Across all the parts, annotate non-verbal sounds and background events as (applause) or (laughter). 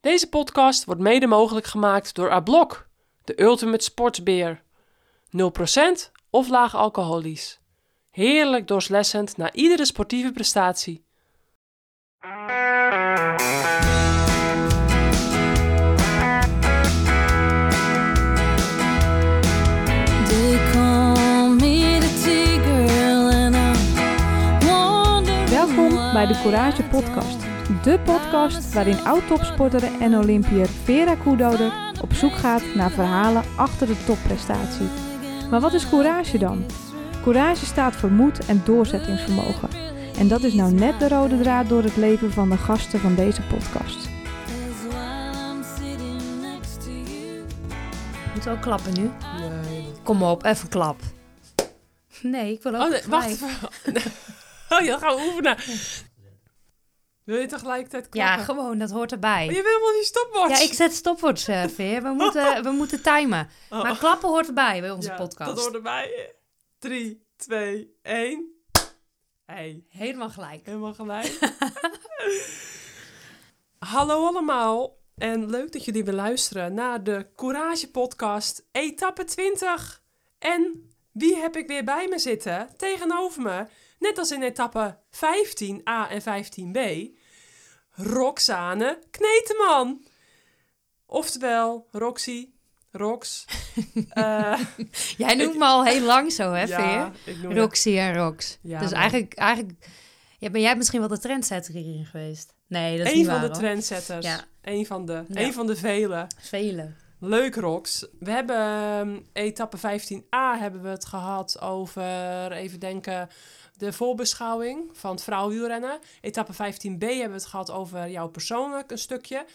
Deze podcast wordt mede mogelijk gemaakt door Ablok, de ultimate sportsbeer. 0% of laag alcoholisch. Heerlijk doorslessend na iedere sportieve prestatie. Welkom bij de Courage Podcast. De podcast waarin oud-topsporter en Olympiër Vera Koedoder op zoek gaat naar verhalen achter de topprestatie. Maar wat is courage dan? Courage staat voor moed en doorzettingsvermogen. En dat is nou net de rode draad door het leven van de gasten van deze podcast. Moet ook klappen nu? Nee. Kom op, even klap. Nee, ik wil ook Oh, nee, wacht even. (laughs) Oh ja, we oefenen. Wil je tegelijkertijd Ja, klappen? gewoon, dat hoort erbij. Oh, je wil wel die stopwatch. Ja, ik zet stopwatch, eh, Veer. We (laughs) moeten, we moeten timen. Oh. Maar klappen hoort erbij bij onze Ja, podcast. Dat hoort erbij. 3, 2, 1. Hey, Helemaal gelijk. helemaal gelijk. (laughs) Hallo allemaal. En leuk dat jullie weer luisteren naar de Courage Podcast, etappe 20. En wie heb ik weer bij me zitten? Tegenover me, net als in etappe 15a en 15b, Roxane Kneteman. Oftewel, Roxy, Rox. (laughs) Eh, Jij noemt me al heel lang zo, hè, ja, Veer? Roxy en Rox. Ja, dus maar- eigenlijk, eigenlijk ja, ben jij misschien wel de trendsetter hierin geweest? Nee, dat is Een niet van waar, de hoor. trendsetters. Ja. Een van de, Ja. een van de vele. Velen. Leuk, Rox. We hebben ehm, etappe 15a hebben we het gehad over, even denken, de voorbeschouwing van het vrouwenwielrennen. Etappe 15b hebben we het gehad over jou persoonlijk een stukje.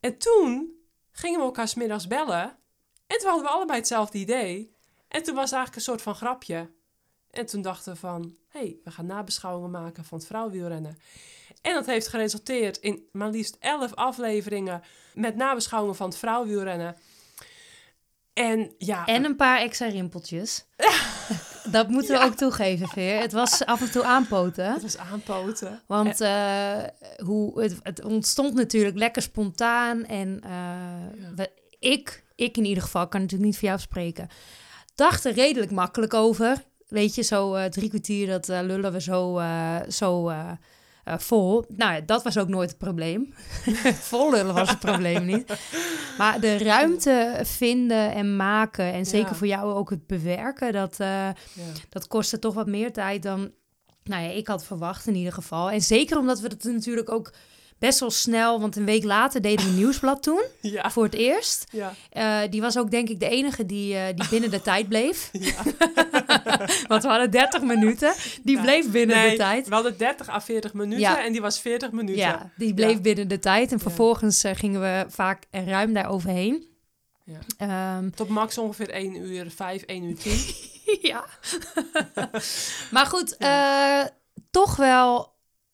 En toen gingen we elkaar 's middags bellen. En toen hadden we allebei hetzelfde idee. En toen was het eigenlijk een soort van grapje. En toen dachten we van, hé, hey, we gaan nabeschouwingen maken van het vrouwenwielrennen. En dat heeft geresulteerd in maar liefst 11 afleveringen met nabeschouwingen van het vrouwenwielrennen. En ja, En een paar extra rimpeltjes. (laughs) Dat moeten we ook toegeven, Veer. Het was af en toe aanpoten. het was aanpoten. Want eh, hoe, het, het ontstond natuurlijk lekker spontaan. En eh, we- ik, ik in ieder geval, kan natuurlijk niet voor jou spreken, dacht er redelijk makkelijk over. Weet je, zo eh, drie kwartier, dat lullen we zo, zo eh, vol. Nou ja, dat was ook nooit het probleem. (laughs) vol lullen was het probleem niet. Maar de ruimte vinden en maken, en zeker Ja. voor jou ook het bewerken, dat... eh, Ja. dat kostte toch wat meer tijd dan nou ja, ik had verwacht in ieder geval. En zeker omdat we het natuurlijk ook best wel snel... want een week later deden we Nieuwsblad toen, (laughs) Ja, voor het eerst. ja, Eh, die was ook denk ik de enige die, eh, die binnen de (laughs) tijd bleef. ja. (laughs) Want we hadden 30 minuten. Die bleef binnen Nee, de tijd. we hadden 30 à 40 minuten en die was 40 minuten. Ja, die bleef binnen de tijd. En vervolgens eh, gingen we vaak en ruim daar overheen. Ja. Ehm, Tot max ongeveer 1 uur 5, 1 uur 10. ja. maar goed, toch wel...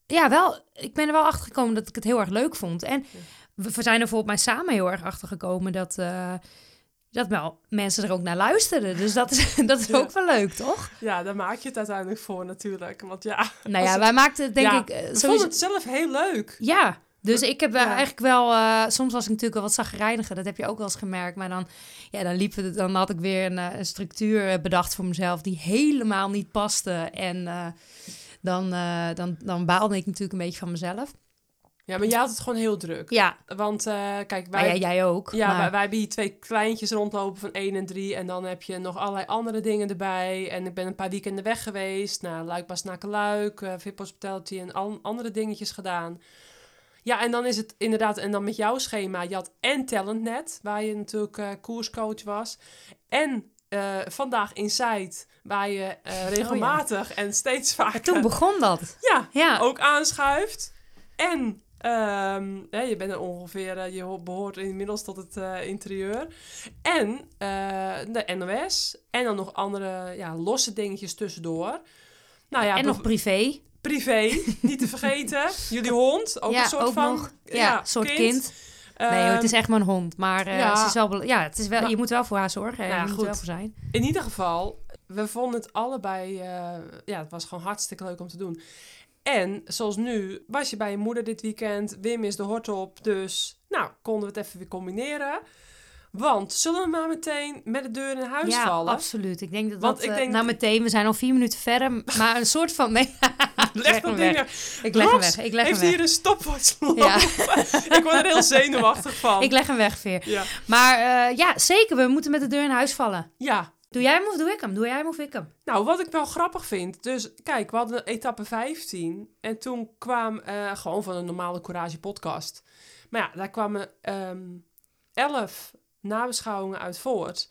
Ja, wel... Ik ben er wel achter gekomen dat ik het heel erg leuk vond. En we, we zijn er bijvoorbeeld mij samen heel erg achter gekomen dat... eh, dat wel mensen er ook naar luisterden. Dus dat is, (laughs) dat is Ja. ook wel leuk, toch? Ja, daar maak je het uiteindelijk voor natuurlijk. Want ja, Nou ja, wij maakten het denk ja, ik... eh, we sowieso- vonden het zelf heel leuk. Ja, dus ik heb eh, Ja. eigenlijk wel... soms was ik natuurlijk wel wat zagrijniger. Dat heb je ook wel eens gemerkt. Maar dan, ja, dan, liep het, dan had ik weer een, een structuur bedacht voor mezelf... die helemaal niet paste. En dan, eh, dan, dan baalde ik natuurlijk een beetje van mezelf. Ja, maar jij had het gewoon heel druk. Ja, Want eh, kijk, wij, ja, jij ook. Ja, maar- wij, wij hebben hier twee kleintjes rondlopen van 1 en 3. En dan heb je nog allerlei andere dingen erbij. En ik ben een paar weekenden weg geweest. Naar Luik, Bastenaken, Luik, uh, VIP Hospitality en al andere dingetjes gedaan. Ja, en dan is het inderdaad... En dan met jouw schema. Je had en TalentNet, waar je natuurlijk eh, koerscoach was. En eh, Vandaag Inside, waar je eh, regelmatig en steeds vaker... Toen begon dat. ja, Ja, ook aanschuift. En ehm, je bent er ongeveer, eh, je ho- behoort inmiddels tot het eh, interieur. En de NOS. En dan nog andere ja, losse dingetjes tussendoor. Nou ja, en nog privé. privé, niet te vergeten. (laughs) Jullie hond, ook ja, een soort ook van nog. Ja, soort kind. Nee, Ehm, het is echt maar een hond. Maar ja. ze is wel, ja, het is wel, je moet wel voor haar zorgen. en Ja, je moet goed. wel voor zijn. In ieder geval, we vonden het allebei... eh, ja, het was gewoon hartstikke leuk om te doen. En zoals nu, was je bij je moeder dit weekend, Wim is de hort op, dus nou, konden we het even weer combineren. Want zullen we maar meteen met de deur in huis ja, vallen? absoluut. Ik denk dat Want dat... ik eh, denk- Nou, meteen, we zijn al vier minuten verder, maar een soort van... Nee, (laughs) Leg hem dat ding ik leg hem weg. Ik leg hem heeft weg. hier een stopwatch. Ja. (laughs) ik word er heel zenuwachtig van. Ik leg hem weg, Veer. ja. Maar eh, ja, zeker, we moeten met de deur in huis vallen. ja, Doe jij hem of doe ik hem? Doe jij hem of ik hem? Nou, wat ik wel grappig vind. Dus kijk, we hadden etappe 15. En toen kwam eh, gewoon van een normale Courage podcast. Maar ja, daar kwamen ehm 11 nabeschouwingen uit voort.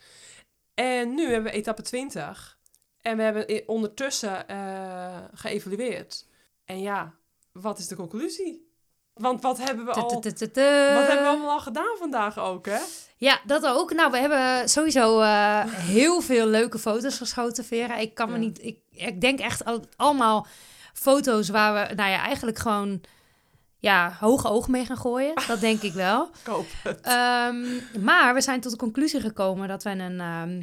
En nu hebben we etappe 20. En we hebben ondertussen eh, geëvalueerd. En ja, wat is de conclusie? Want wat hebben we al, wat hebben we allemaal al gedaan vandaag ook, hè? Ja, dat ook. Nou, we hebben sowieso eh, heel veel leuke foto's geschoten, Vera. Ik kan me Ja. niet... Ik, ik denk echt al, allemaal foto's waar we, nou ja, eigenlijk gewoon... Ja, hoge oog mee gaan gooien. (laughs) Dat denk ik wel. Koop. Ehm, maar we zijn tot de conclusie gekomen dat we een, ehm,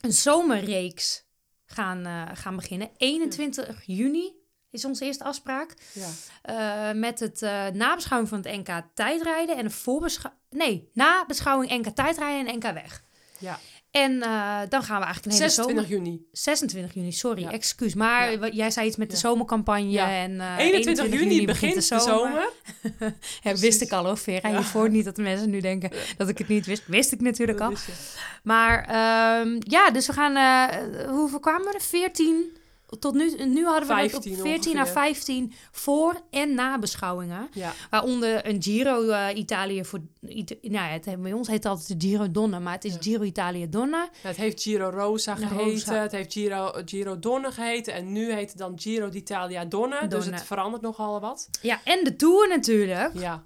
een zomerreeks gaan, eh, gaan beginnen. 21 juni is onze eerste afspraak. Ja. Eh, met het eh, nabeschouwing van het NK tijdrijden en een voorbeschouwing... Nee, nabeschouwing NK tijdrijden en NK weg. ja. En eh, dan gaan we eigenlijk een hele 26 zomer... juni. 26 juni, sorry, Ja. excuus. Maar Ja. jij zei iets met de zomercampagne en... eh, 21 juni, begint de zomer. (laughs) Ja, wist ik al hoor, Vera. Je voor niet dat de mensen nu denken dat ik het niet wist. Wist ik natuurlijk Dat al. Maar ehm, ja, dus we gaan... hoeveel kwamen we er? 14... Tot nu, nu hadden we het 15 op 14 naar ongeveer. 15 voor- en nabeschouwingen. Ja, Waaronder een Giro eh, Italië voor... Nou ja, het, bij ons heet het altijd de Giro Donne, maar het is Ja. Giro Italië Donne. het heeft Giro Rosa geheten, Rosa. het heeft Giro, Giro Donne geheten en nu heet het dan Giro d'Italia Donne, dus het verandert nogal wat. Ja, en de Tour natuurlijk. Ja,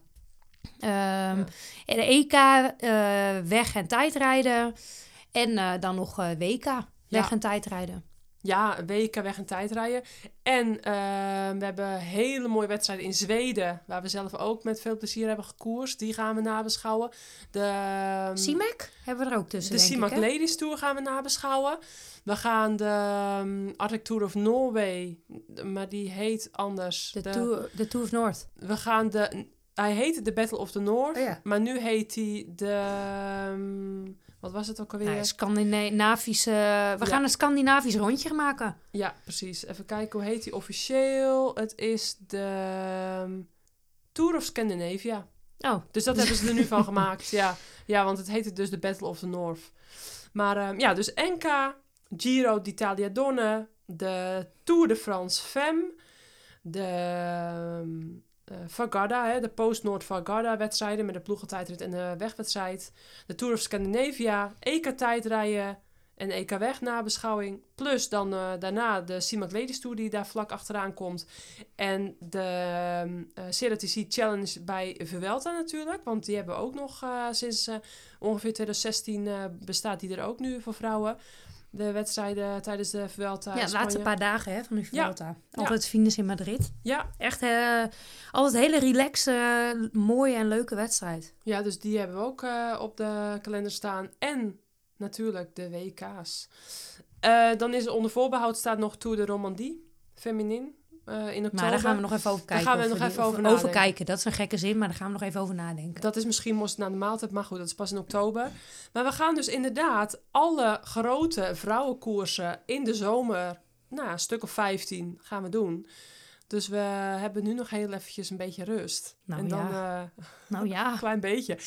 Ehm, de EK, eh, weg- en tijdrijden. En eh, dan nog WK, weg- en tijdrijden. Ja weken weg en tijdrijden. En eh, we hebben hele mooie wedstrijden in Zweden, waar we zelf ook met veel plezier hebben gekoerst. Die gaan we nabeschouwen. De, ehm, CIMAC hebben we er ook tussen, de CIMAC? Ladies Tour gaan we nabeschouwen. We gaan de um, Arctic Tour of Norway, maar die heet anders. De, Tour, de Tour of North. We gaan de. Hij heette de Battle of the North, Oh ja. maar nu heet hij de. ehm, wat was het ook alweer? Nou, Scandinavische... We gaan een Scandinavisch rondje maken. Ja, precies. Even kijken, hoe heet hij officieel? Het is de ehm, Tour of Scandinavia. Oh, Dus dat hebben ze er nu van (laughs) gemaakt. Ja. ja, want het heette dus de Battle of the North. Maar ehm, ja, dus NK, Giro d'Italia Donne, de Tour de France Femme, de ehm, Vargada, hè, de Post-Noord Vargada wedstrijden met de ploegentijdrit en de wegwedstrijd, de Tour of Scandinavia, EK tijdrijden en EK weg nabeschouwing, plus dan eh, daarna de CIMAC Ladies Tour die daar vlak achteraan komt. En de CRTC Challenge bij Vuelta natuurlijk, want die hebben ook nog sinds ongeveer 2016 eh, bestaat die er ook nu voor vrouwen. De wedstrijden tijdens de Vuelta ja, de laatste paar dagen hè, van de Vuelta. Ja. Altijd Venus in Madrid. Ja, Echt eh, altijd een hele relaxe, mooie en leuke wedstrijd. ja, dus die hebben we ook eh, op de kalender staan. En natuurlijk de WK's. Eh, dan is er onder voorbehoud staat nog Tour de Romandie, feminin, eh, in oktober. Maar daar gaan we nog even over kijken. gaan we nog even over nadenken. kijken. Dat is een gekke zin, maar daar gaan we nog even over nadenken. Dat is misschien moest na de maaltijd, maar goed, dat is pas in oktober. Maar we gaan dus inderdaad alle grote vrouwenkoersen in de zomer, nou, een stuk of 15 gaan we doen. Dus we hebben nu nog heel eventjes een beetje rust. Nou en dan ja. eh, Nou ja, (laughs) een klein beetje.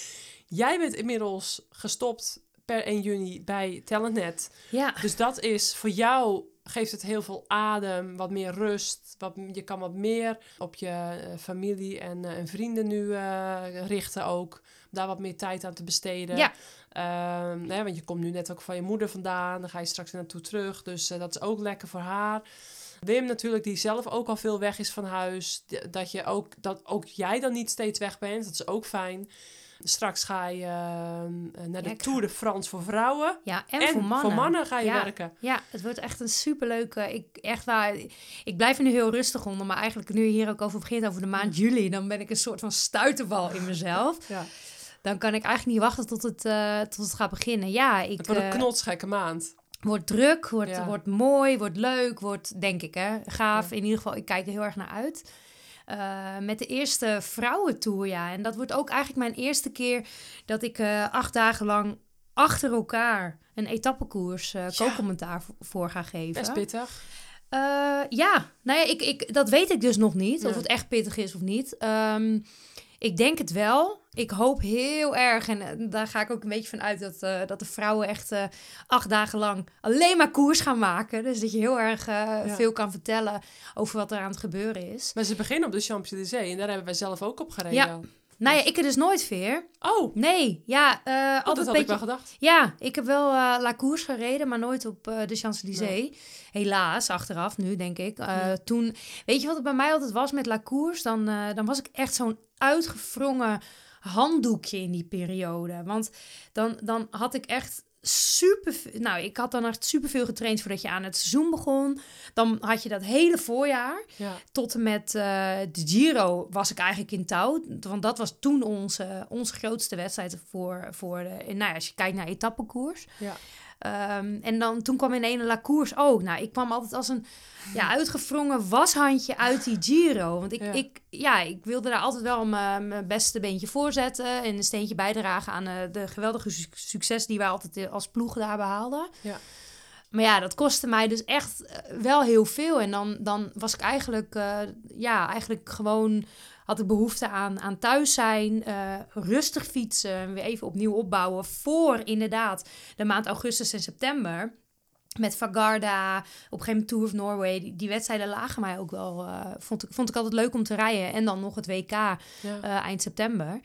Jij bent inmiddels gestopt per 1 juni bij Talentnet. ja. Dus dat is voor jou geeft het heel veel adem, wat meer rust. Wat, je kan wat meer op je eh, familie en, eh, en vrienden nu eh, richten ook. Daar wat meer tijd aan te besteden. Ja. Ehm, hè, want je komt nu net ook van je moeder vandaan. Dan ga je straks naartoe terug. Dus dat is ook lekker voor haar. Wim natuurlijk, die zelf ook al veel weg is van huis. Dat, je ook, dat ook jij dan niet steeds weg bent. Dat is ook fijn. Straks ga je ehm, naar de Tour de France voor vrouwen. ja, en, voor mannen. ga je Ja. werken. Ja, het wordt echt een superleuke. Ik, echt waar, ik blijf er nu heel rustig onder, maar eigenlijk nu je hier ook over begint, over de maand juli, dan ben ik een soort van stuiterbal in mezelf. (laughs) Ja. Dan kan ik eigenlijk niet wachten tot het, eh, tot het gaat beginnen. Ja, ik, Het wordt een eh, knotsgekke maand. Wordt druk, wordt, Ja. wordt mooi, wordt leuk, wordt, denk ik, hè, gaaf. Ja. In ieder geval, ik kijk er heel erg naar uit. Eh, met de eerste vrouwentour, ja. En dat wordt ook eigenlijk mijn eerste keer dat ik eh, acht dagen lang achter elkaar een etappekoers Ja. co-commentaar voor ga geven. Best pittig. Ja, nou ja, ik, ik, dat weet ik dus nog niet. Of het echt pittig is of niet. Ehm, ik denk het wel. Ik hoop heel erg, en eh, daar ga ik ook een beetje van uit, dat, eh, dat de vrouwen echt eh, acht dagen lang alleen maar koers gaan maken. Dus dat je heel erg veel kan vertellen over wat er aan het gebeuren is. Maar ze beginnen op de Champs-Élysées en daar hebben wij zelf ook op gereden. Ja. Nou ja, ik er dus nooit veer. Oh, Nee, ja, oh, altijd dat had ik wel gedacht. Ja, ik heb wel eh La Course gereden, maar nooit op eh, de Champs-Élysées. Helaas, achteraf nu, denk ik. Toen, weet je wat het bij mij altijd was met La Course? Dan, dan was ik echt zo'n uitgevrongen handdoekje in die periode. Want dan, dan had ik echt super... Nou, ik had dan echt superveel getraind voordat je aan het seizoen begon. Dan had je dat hele voorjaar Ja. tot en met eh, de Giro was ik eigenlijk in touw. Want dat was toen onze, onze grootste wedstrijd voor, voor de... Nou ja, als je kijkt naar etappekoers. Ja. Ehm, en dan, toen kwam in ene La Course ook. Nou, ik kwam altijd als een ja, uitgevrongen washandje uit die Giro. Want ik, Ja. ik, ja, ik wilde daar altijd wel mijn, mijn beste beentje voor zetten. En een steentje bijdragen aan eh, de geweldige su- succes die wij altijd eh, als ploeg daar behaalden. Ja. Maar ja, dat kostte mij dus echt eh, wel heel veel. En dan, dan was ik eigenlijk, ja, eigenlijk gewoon had ik behoefte aan, aan thuis zijn, eh, rustig fietsen, weer even opnieuw opbouwen voor inderdaad de maand augustus en september. Met Vagarda, op een gegeven moment Tour of Norway. Die, die wedstrijden lagen mij ook wel, eh, vond, ik, vond ik altijd leuk om te rijden. En dan nog het WK Ja. eh, eind september.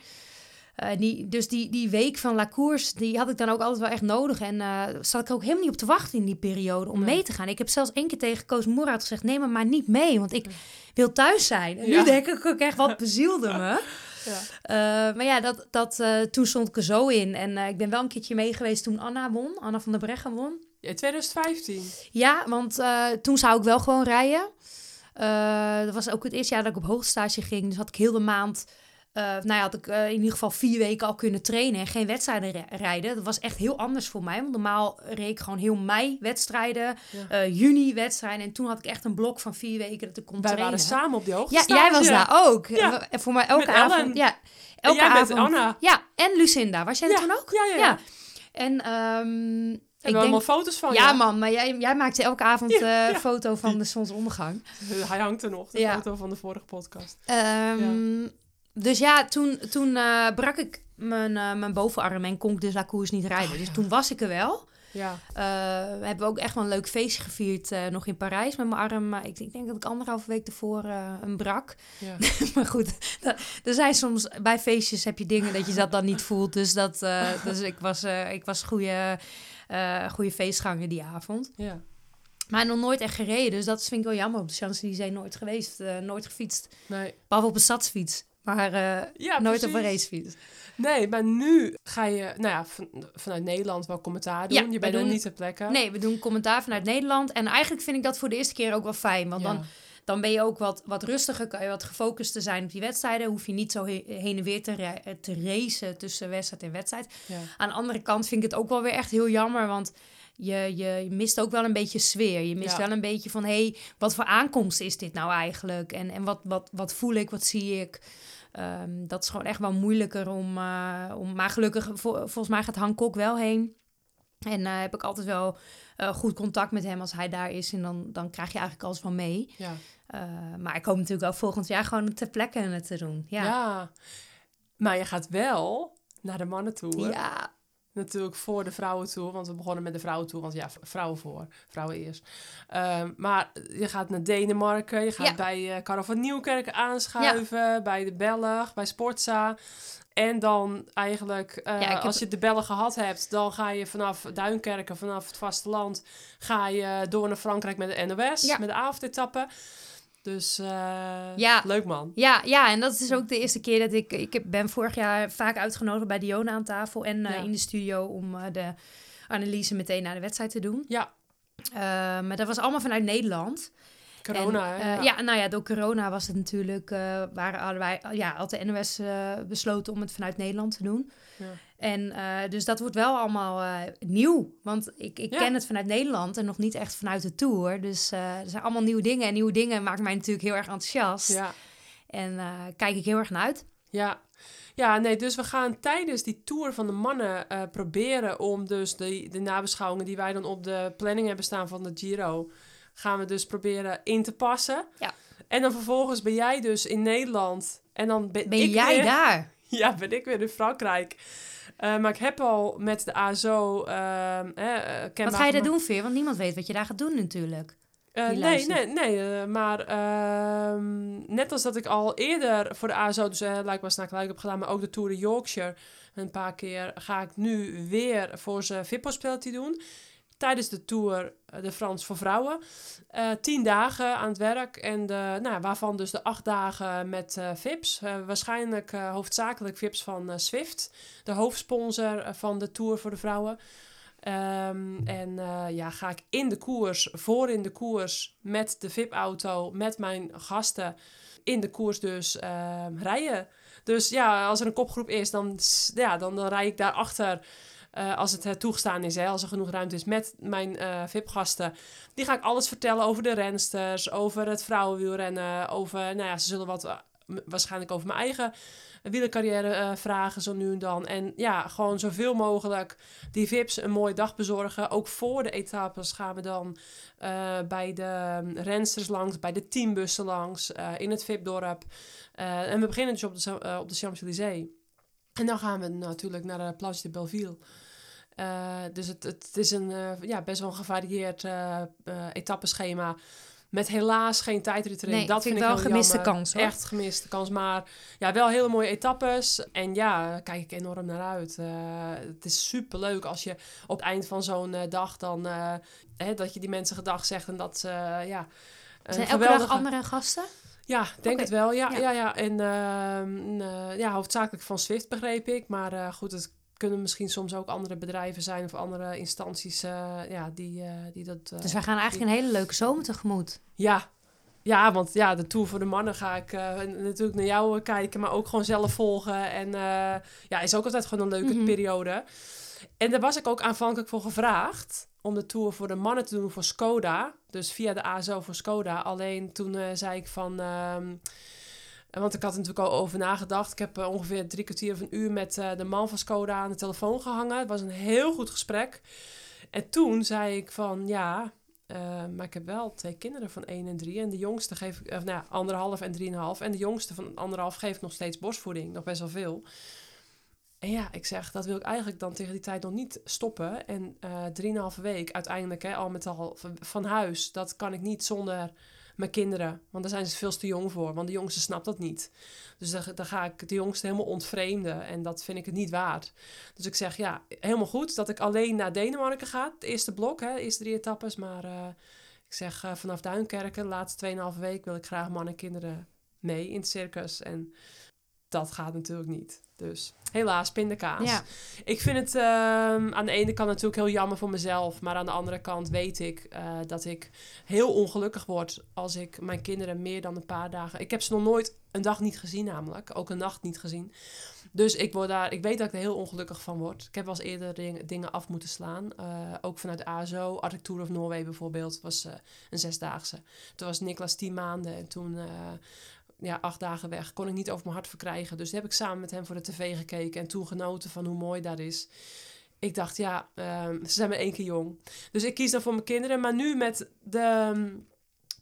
Eh, die, dus die, die week van La Course, die had ik dan ook altijd wel echt nodig. En eh zat ik ook helemaal niet op te wachten in die periode om mee te gaan. Ik heb zelfs één keer tegen Koos Moerad gezegd, neem me maar niet mee, want ik wil thuis zijn. En Ja. nu denk ik ook echt, wat bezielde me. Ja. Eh, maar ja, dat, dat, toen stond ik er zo in. En ik ben wel een keertje mee geweest toen Anna won. Anna van der Breggen won. Ja, 2015. Ja, want toen zou ik wel gewoon rijden. Dat was ook het eerste jaar dat ik op hoogstage ging. Dus had ik heel de maand... eh, nou ja, had ik eh, in ieder geval vier weken al kunnen trainen en geen wedstrijden ri- rijden. Dat was echt heel anders voor mij. Want normaal reed ik gewoon heel mei wedstrijden, Ja. eh, juni wedstrijden. En toen had ik echt een blok van vier weken dat ik kon Wij trainen. waren samen op die hoogte. Ja, jij was daar ook. Ja. En voor mij elke Met avond. Ellen. Ja, En elke met avond. Anna. Ja, en Lucinda. Was jij er Ja, toen ook? Ja, ja, ja. Ja. En ehm, Ik heb allemaal foto's van Ja, je. man, maar jij, jij maakte elke avond Ja, ja. foto van de zonsondergang. Hij hangt er nog, de Ja. foto van de vorige podcast. Ehm, Dus ja, toen, toen eh, brak ik mijn, eh, mijn bovenarm en kon ik dus La Course niet rijden. Oh, Dus toen was ik er wel. Ja. Eh, we hebben ook echt wel een leuk feestje gevierd nog in Parijs met mijn arm. Maar ik, ik denk dat ik anderhalve week ervoor een brak. ja. (laughs) maar goed, dat- er zijn soms bij feestjes heb je dingen dat je dat dan niet voelt. Dus, dat, (laughs) dus ik was, ik was goede, goede feestganger die avond. ja. Maar nog nooit echt gereden. Dus dat vind ik wel jammer. Op de Champs-Élysées nooit geweest. nooit gefietst. Nee. Behalve op een stadsfiets. Maar eh, Ja, nooit op een racefiets. Nee, maar nu ga je, nou ja, van- vanuit Nederland wel commentaar doen. Ja, je bent doen- niet ter plekke. Nee, we doen commentaar vanuit Nederland. En eigenlijk vind ik dat voor de eerste keer ook wel fijn. Want Ja. dan, dan ben je ook wat, wat rustiger. Kan je wat gefocust te zijn op die wedstrijden. Hoef je niet zo he- heen en weer te, te racen tussen wedstrijd en wedstrijd. Ja. Aan de andere kant vind ik het ook wel weer echt heel jammer. Want je, je, je mist ook wel een beetje sfeer. Je mist Ja. wel een beetje van... hé, hey, wat voor aankomst is dit nou eigenlijk? En, en wat, wat, wat voel ik? Wat zie ik? Ehm, dat is gewoon echt wel moeilijker om... eh, om maar gelukkig, vol- volgens mij gaat Hancock wel heen. En eh, heb ik altijd wel eh, goed contact met hem als hij daar is. En dan, dan krijg je eigenlijk alles van mee. Ja. Maar ik hoop natuurlijk wel volgend jaar gewoon ter plekke het te doen. Ja. Ja. Maar je gaat wel naar de mannen toe. Ja. Natuurlijk voor de vrouwen toe, want we begonnen met de vrouwen toe, want ja, vrouwen voor, vrouwen eerst. Ehm, maar je gaat naar Denemarken, je gaat Ja. bij Karel van Nieuwkerk aanschuiven, bij de Belg, bij Sportza. En dan eigenlijk, eh, Ja, ik heb- als je de Belgen gehad hebt, dan ga je vanaf Duinkerken, vanaf het vasteland, ga je door naar Frankrijk met de NOS, met de avondetappen. Dus eh, Ja. leuk man. Ja, ja, en dat is ook de eerste keer dat ik... Ik ben vorig jaar vaak uitgenodigd bij Diona aan tafel en eh, Ja. in de studio... om eh, de analyse meteen naar de wedstrijd te doen. Ja, maar dat was allemaal vanuit Nederland. Corona, En, hè? eh, ja. nou ja, door corona was het natuurlijk, waren, wij, ja, had de NOS besloten om het vanuit Nederland te doen. Ja. En eh, dus dat wordt wel allemaal eh, nieuw. Want ik, ik Ja. ken het vanuit Nederland en nog niet echt vanuit de tour. Dus eh, er zijn allemaal nieuwe dingen. En nieuwe dingen maakt mij natuurlijk heel erg enthousiast. ja. En kijk ik heel erg naar uit. Ja. Ja, nee, dus we gaan tijdens die tour van de mannen proberen om dus de, de nabeschouwingen die wij dan op de planning hebben staan van de Giro, gaan we dus proberen in te passen. Ja. En dan vervolgens ben jij dus in Nederland en dan ben, Ben ik jij weer, daar? (laughs) Ja, ben ik weer in Frankrijk. Eh, maar ik heb al met de ASO... ehm eh, Wat ga je daar doen, Veer? Want niemand weet wat je daar gaat doen natuurlijk. Eh, nee, nee, nee. maar ehm, net als dat ik al eerder voor de ASO, dus uh, Luik was naar heb gedaan, maar ook de Tour de Yorkshire een paar keer, ga ik nu weer voor ze VIP Hospitality doen. Tijdens de Tour eh, de Frans voor vrouwen. Eh, tien dagen aan het werk. En de, nou, waarvan dus de acht dagen met eh, VIPs. Waarschijnlijk hoofdzakelijk VIPs van Swift. De hoofdsponsor van de Tour voor de vrouwen. Ehm, en ja, ga ik in de koers, voor in de koers, met de VIP-auto, met mijn gasten, in de koers dus ehm, rijden. Dus ja, als er een kopgroep is, dan, ja, dan, dan rij ik daarachter. Eh als het eh, toegestaan is, hè, als er genoeg ruimte is met mijn eh VIP-gasten. Die ga ik alles vertellen over de rensters, over het vrouwenwielrennen, over, nou ja, ze zullen wat, waarschijnlijk over mijn eigen wielercarrière vragen, zo nu en dan. En ja, gewoon zoveel mogelijk die VIP's een mooie dag bezorgen. Ook voor de etappes gaan we dan bij de mm, rensters langs, bij de teambussen langs, in het VIP-dorp. En we beginnen dus op de, op de Champs-Élysées. En dan gaan we natuurlijk naar de Place de Belleville. Eh, dus het, het is een eh, ja, best wel een gevarieerd eh, etappeschema. Met helaas geen tijdrit erin. Nee, dat vind ik wel heel gemiste jammer. kans, hoor. Echt gemiste kans. Maar ja, wel hele mooie etappes. En ja, daar kijk ik enorm naar uit. Het is super leuk als je op het eind van zo'n dag dan... hè, dat je die mensen gedag zegt en dat ze... ja, een Zijn elke geweldige- dag andere gasten? ja, denk het wel. Ja, Ja. ja. ja, En ehm, eh, ja, hoofdzakelijk van Swift begreep ik. Maar goed, het kunnen misschien soms ook andere bedrijven zijn of andere instanties eh, ja, die, eh, die dat. eh, Dus wij gaan eigenlijk een hele leuke zomer tegemoet. ja. ja, want ja, de Tour voor de Mannen ga ik natuurlijk naar jou kijken, maar ook gewoon zelf volgen. En ja, is ook altijd gewoon een leuke Mhm. periode. En daar was ik ook aanvankelijk voor gevraagd om de Tour voor de Mannen te doen voor Skoda. Dus via de ASO voor Skoda. Alleen toen zei ik van... want ik had er natuurlijk al over nagedacht. Ik heb eh, ongeveer drie kwartier of een uur met eh, de man van Skoda aan de telefoon gehangen. Het was een heel goed gesprek. En toen zei ik van ja, eh, maar ik heb wel twee kinderen van 1 en 3. En de jongste geef ik, nou anderhalf en drieënhalf. En de jongste van anderhalf geef ik nog steeds borstvoeding. Nog best wel veel. En ja, ik zeg, dat wil ik eigenlijk dan tegen die tijd nog niet stoppen. En eh drieënhalve week uiteindelijk, hè, al met al van huis, dat kan ik niet zonder mijn kinderen. Want daar zijn ze veel te jong voor. Want de jongste snapt dat niet. Dus dan, ga ik de jongste helemaal ontvreemden. En dat vind ik het niet waard. Dus ik zeg, ja, helemaal goed dat ik alleen naar Denemarken ga. Het eerste blok, hè, de eerste drie etappes. Maar eh, ik zeg, eh, vanaf Duinkerken, de laatste 2,5 week... wil ik graag mannen en kinderen mee in het circus. En dat gaat natuurlijk niet. Dus helaas, pindakaas. Ja. Ik vind het ehm, aan de ene kant natuurlijk heel jammer voor mezelf. Maar aan de andere kant weet ik eh, dat ik heel ongelukkig word als ik mijn kinderen meer dan een paar dagen. Ik heb ze nog nooit een dag niet gezien, namelijk. Ook een nacht niet gezien. Dus ik, word daar, ik weet dat ik er heel ongelukkig van word. Ik heb wel eens eerder ding- dingen af moeten slaan. Eh, ook vanuit ASO. Arctic Tour of Norway bijvoorbeeld. was eh, een zesdaagse. Toen was Niklas tien maanden. En toen eh, ja, acht dagen weg. Kon ik niet over mijn hart verkrijgen. Dus heb ik samen met hem voor de tv gekeken. En toen genoten van hoe mooi dat is. Ik dacht, ja, ehm, ze zijn maar één keer jong. Dus ik kies dan voor mijn kinderen. Maar nu met de ehm,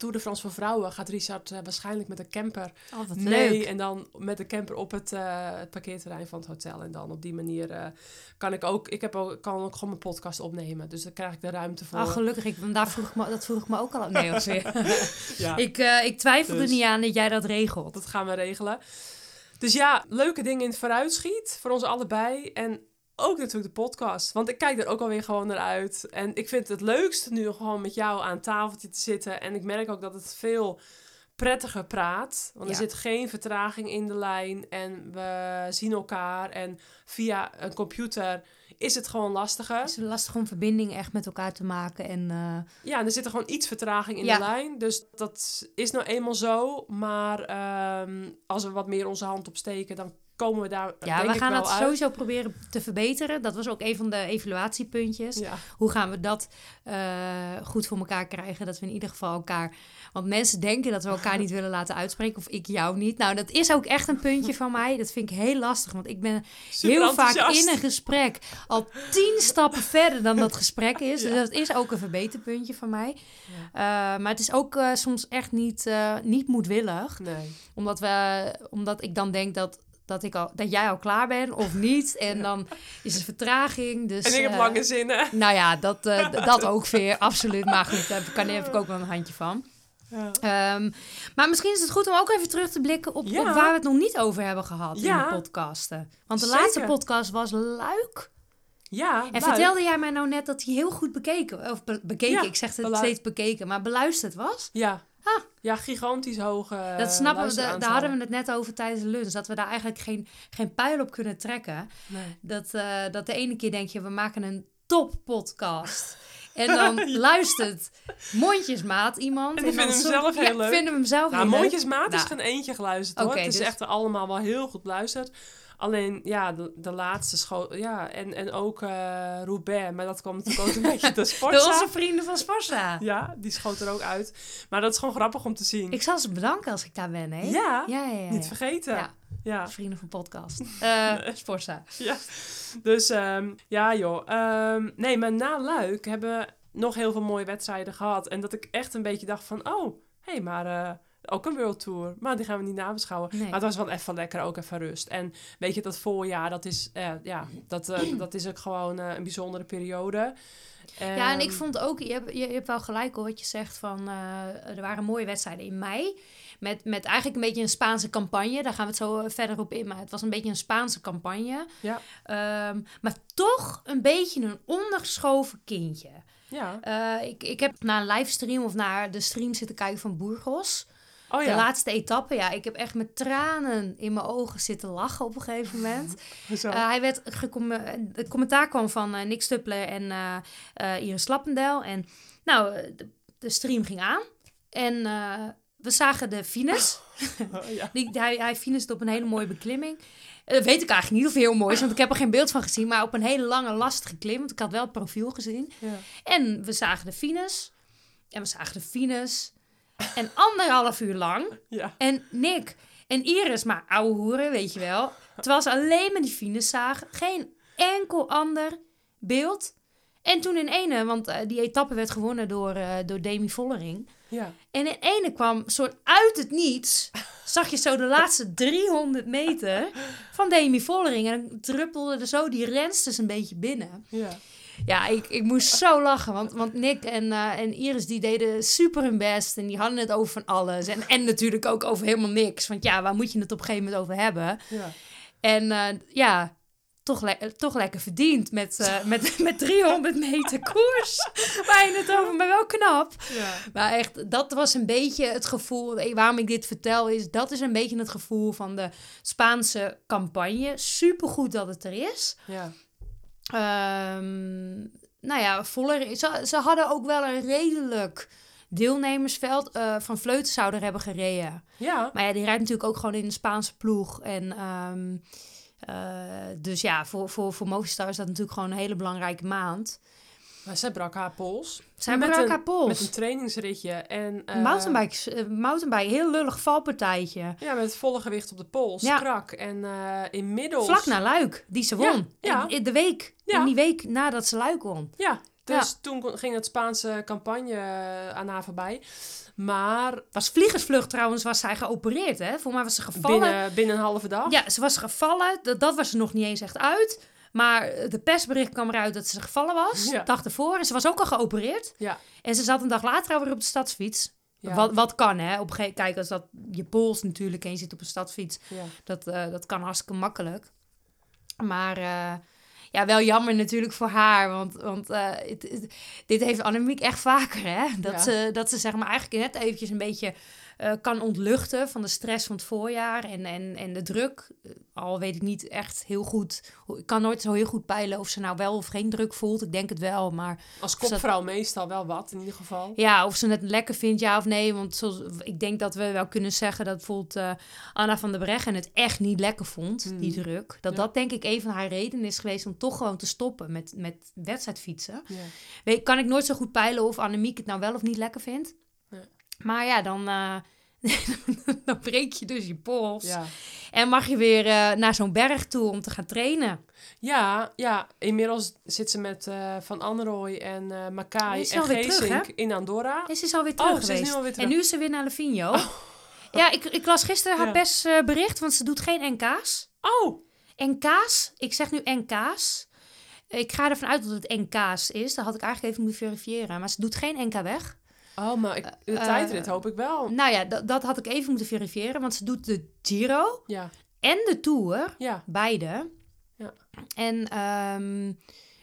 Tour de France voor vrouwen... gaat Richard eh, waarschijnlijk met een camper Oh, Nee, leuk. en dan met de camper op het, eh, het parkeerterrein van het hotel. En dan op die manier eh, kan ik ook... Ik heb ook, kan ook gewoon mijn podcast opnemen. Dus dan krijg ik de ruimte voor. Ach, gelukkig. Ik, daar vroeg ik me, dat vroeg ik me ook al af. Nee, (laughs) ja, ik, ik twijfel Dus. er niet aan dat jij dat regelt. dat gaan we regelen. Dus ja, leuke dingen in het vooruitschiet. Voor ons allebei. En ook natuurlijk de podcast. Want ik kijk er ook alweer gewoon naar uit. En ik vind het leukst nu gewoon met jou aan tafeltje te zitten. En ik merk ook dat het veel prettiger praat. Want er zit geen vertraging in de lijn. En we zien elkaar. En via een computer is het gewoon lastiger. Het is lastig om verbinding echt met elkaar te maken. En eh, Ja, er zit er gewoon iets vertraging in Ja. de lijn. Dus dat is nou eenmaal zo. Maar ehm, als we wat meer onze hand opsteken, dan komen we daar ja, we gaan dat uit. sowieso proberen te verbeteren. Dat was ook een van de evaluatiepuntjes. Ja. Hoe gaan we dat eh, goed voor elkaar krijgen? Dat we in ieder geval elkaar... Want mensen denken dat we elkaar niet willen laten uitspreken. Of ik jou niet. Nou, dat is ook echt een puntje van mij. Dat vind ik heel lastig. Want ik ben Super heel vaak in een gesprek al tien stappen verder dan dat gesprek is. Ja. Dus dat is ook een verbeterpuntje van mij. Eh, maar het is ook eh, soms echt niet, niet moedwillig. Nee. Omdat, we, omdat ik dan denk dat, dat, ik al, dat jij al klaar bent of (laughs) niet. En dan is er vertraging. Dus, En ik heb eh, lange zinnen. Nou ja, dat, eh, (laughs) dat ook weer, absoluut. Maar goed, daar kan, heb ik ook wel een handje van. Ja. Ehm, maar misschien is het goed om ook even terug te blikken op, Ja. op waar we het nog niet over hebben gehad in de podcasten. Want de Zeker. laatste podcast was Luik. Ja, En vertelde jij mij nou net dat hij heel goed bekeken, of be- bekeken, ik zeg het steeds bekeken, maar beluisterd was? Ja. Ah. Ja, gigantisch hoge dat snappen we, daar hadden we het net over tijdens de lunch, dat we daar eigenlijk geen, geen pijl op kunnen trekken. Nee. Dat, eh, dat de ene keer denk je, we maken een top podcast. En (laughs) dan luistert mondjesmaat iemand. En die dan vinden hem zelf heel ja, leuk. vinden hem zelf Nou, heel leuk. mondjesmaat is Nou. geen eentje geluisterd hoor. Het is dus- echt allemaal wel heel goed beluisterd. Alleen, ja, de, de laatste school... Ja, en, en ook eh Roubaix. Maar dat kwam natuurlijk ook een beetje de Door (laughs) sportzaal. onze vrienden van Sporza. Ja, die schoot er ook uit. Maar dat is gewoon grappig om te zien. Ik zal ze bedanken als ik daar ben, hè? Ja, ja, ja. ja, niet vergeten. Ja. Vrienden van podcast. (laughs) Sporza. ja. Dus ehm, ja joh. Ehm, nee, maar na Luik hebben we nog heel veel mooie wedstrijden gehad. En dat ik echt een beetje dacht van... Oh, hé, hey, maar... eh, ook een World Tour. Maar die gaan we niet nabeschouwen. Nee. Maar het was wel even lekker, ook even rust. En weet je, dat voorjaar, dat is, eh, ja, dat, eh, (clears throat) dat is ook gewoon eh, een bijzondere periode. Ja, en ik Ehm, vond ook, je hebt, je, hebt wel gelijk hoor, wat je zegt van, er waren mooie wedstrijden in mei. Met, met eigenlijk een beetje een Spaanse campagne. Daar gaan we het zo verder op in. Maar het was een beetje een Spaanse campagne. Ja. Ehm, maar toch een beetje een ondergeschoven kindje. Ja. Ik, ik heb naar een livestream of naar de stream zitten kijken van Burgos. Oh De ja. laatste etappe, ja. Ik heb echt met tranen in mijn ogen zitten lachen op een gegeven moment. (laughs) Eh, hij werd het commentaar kwam van eh, Nick Stuppler en eh, Iris Lappendel. En nou, de, de stream ging aan. En we zagen de fines. (laughs) Oh, ja. Die, hij, hij finest op een hele mooie beklimming. Dat weet ik eigenlijk niet of heel mooi is, want ik heb er geen beeld van gezien. Maar op een hele lange, lastige klim. Want ik had wel het profiel gezien. Ja. En we zagen de fines. En we zagen de fines. En anderhalf uur lang Ja. en Nick en Iris, maar ouwe hoeren, weet je wel. Terwijl ze alleen maar die fines zagen. Geen enkel ander beeld. En toen in ene, want eh, die etappe werd gewonnen door, eh, door Demi Vollering. Ja. En in ene kwam soort uit het niets, zag je zo de laatste 300 meter van Demi Vollering. En dan druppelde er zo die rensters een beetje binnen. Ja. Ja, ik, ik moest zo lachen. Want, want Nick en, eh, en Iris die deden super hun best. En die hadden het over van alles. En, en natuurlijk ook over helemaal niks. Want ja, waar moet je het op een gegeven moment over hebben? Ja. En eh, ja, toch, le- toch lekker verdiend met, eh, (laughs) met, met 300 meter koers. Waar je het over, maar wel knap. Ja. Maar echt, dat was een beetje het gevoel. Waarom ik dit vertel is, dat is een beetje het gevoel van de Spaanse campagne. Supergoed dat het er is. Ja. Ehm, nou ja, voller, ze, ze hadden ook wel een redelijk deelnemersveld. eh, van Vleuten zou er hebben gereden. Ja. Maar ja, die rijdt natuurlijk ook gewoon in een Spaanse ploeg. En ehm, eh, dus ja, voor, voor, voor Movistar is dat natuurlijk gewoon een hele belangrijke maand. Maar zij brak haar pols. Zij Met brak een- haar pols. Met een trainingsritje. En, eh, mountainbike, mountainbike, heel lullig valpartijtje. Ja, met volle gewicht op de pols. Ja. Krak. En eh, inmiddels... Vlak na Luik, die ze won. ja. In, in de week, Ja. in die week nadat ze Luik won. Ja, dus toen ging het Spaanse campagne eh, aan haar voorbij. Maar Was vliegersvlucht trouwens, was zij geopereerd, hè? Voor mij was ze gevallen. binnen, binnen een halve dag. Ja, ze was gevallen. Dat, dat was er nog niet eens echt uit. Maar de persbericht kwam eruit dat ze gevallen was. Ja. De dag ervoor. En ze was ook al geopereerd. Ja. En ze zat een dag later alweer op de stadsfiets. Ja. Wat, wat kan, hè? Op een Kijk, als dat je pols natuurlijk en je zit op een stadsfiets. Ja. Dat, eh, dat kan hartstikke makkelijk. Maar eh, ja, wel jammer natuurlijk voor haar. Want, want eh, het- het- dit heeft Annemiek echt vaker, hè? Dat, Ja. ze, dat ze zeg maar eigenlijk net eventjes een beetje eh, kan ontluchten van de stress van het voorjaar en, en, en de druk. Eh, Al weet ik niet echt heel goed. Ik kan nooit zo heel goed peilen of ze nou wel of geen druk voelt. Ik denk het wel, maar Als dat- kopvrouw meestal wel wat, in ieder geval. ja, of ze het lekker vindt, ja of nee. Want zoals, ik denk dat we wel kunnen zeggen dat bijvoorbeeld eh, Anna van der Breggen het echt niet lekker vond, die druk. Dat Ja. dat denk ik een van haar redenen is geweest om toch gewoon te stoppen met, met wedstrijdfietsen. Ja. Weet, kan ik nooit zo goed peilen of Annemiek het nou wel of niet lekker vindt. Maar ja, dan, (laughs) dan breek je dus je pols. Ja. En mag je weer eh, naar zo'n berg toe om te gaan trainen. Ja, ja, inmiddels zit ze met eh, Van Anrooy en eh Makai en terug, Geesink in Andorra. En ze is alweer Oh, terug ze is geweest. nu alweer terug. En nu is ze weer naar Levinho. Ja, ik, ik las gisteren haar Ja. persbericht, want ze doet geen NK's. Oh, NK's, ik zeg nu NK's. Ik ga ervan uit dat het NK's is. Dat had ik eigenlijk even moeten verifiëren. Maar ze doet geen NK weg. Oh maar ik, de Eh, tijdrit hoop ik wel. Nou ja, dat, dat had ik even moeten verifiëren. Want ze doet de Giro Ja, en de Tour. ja, Beide. Ja. En ehm,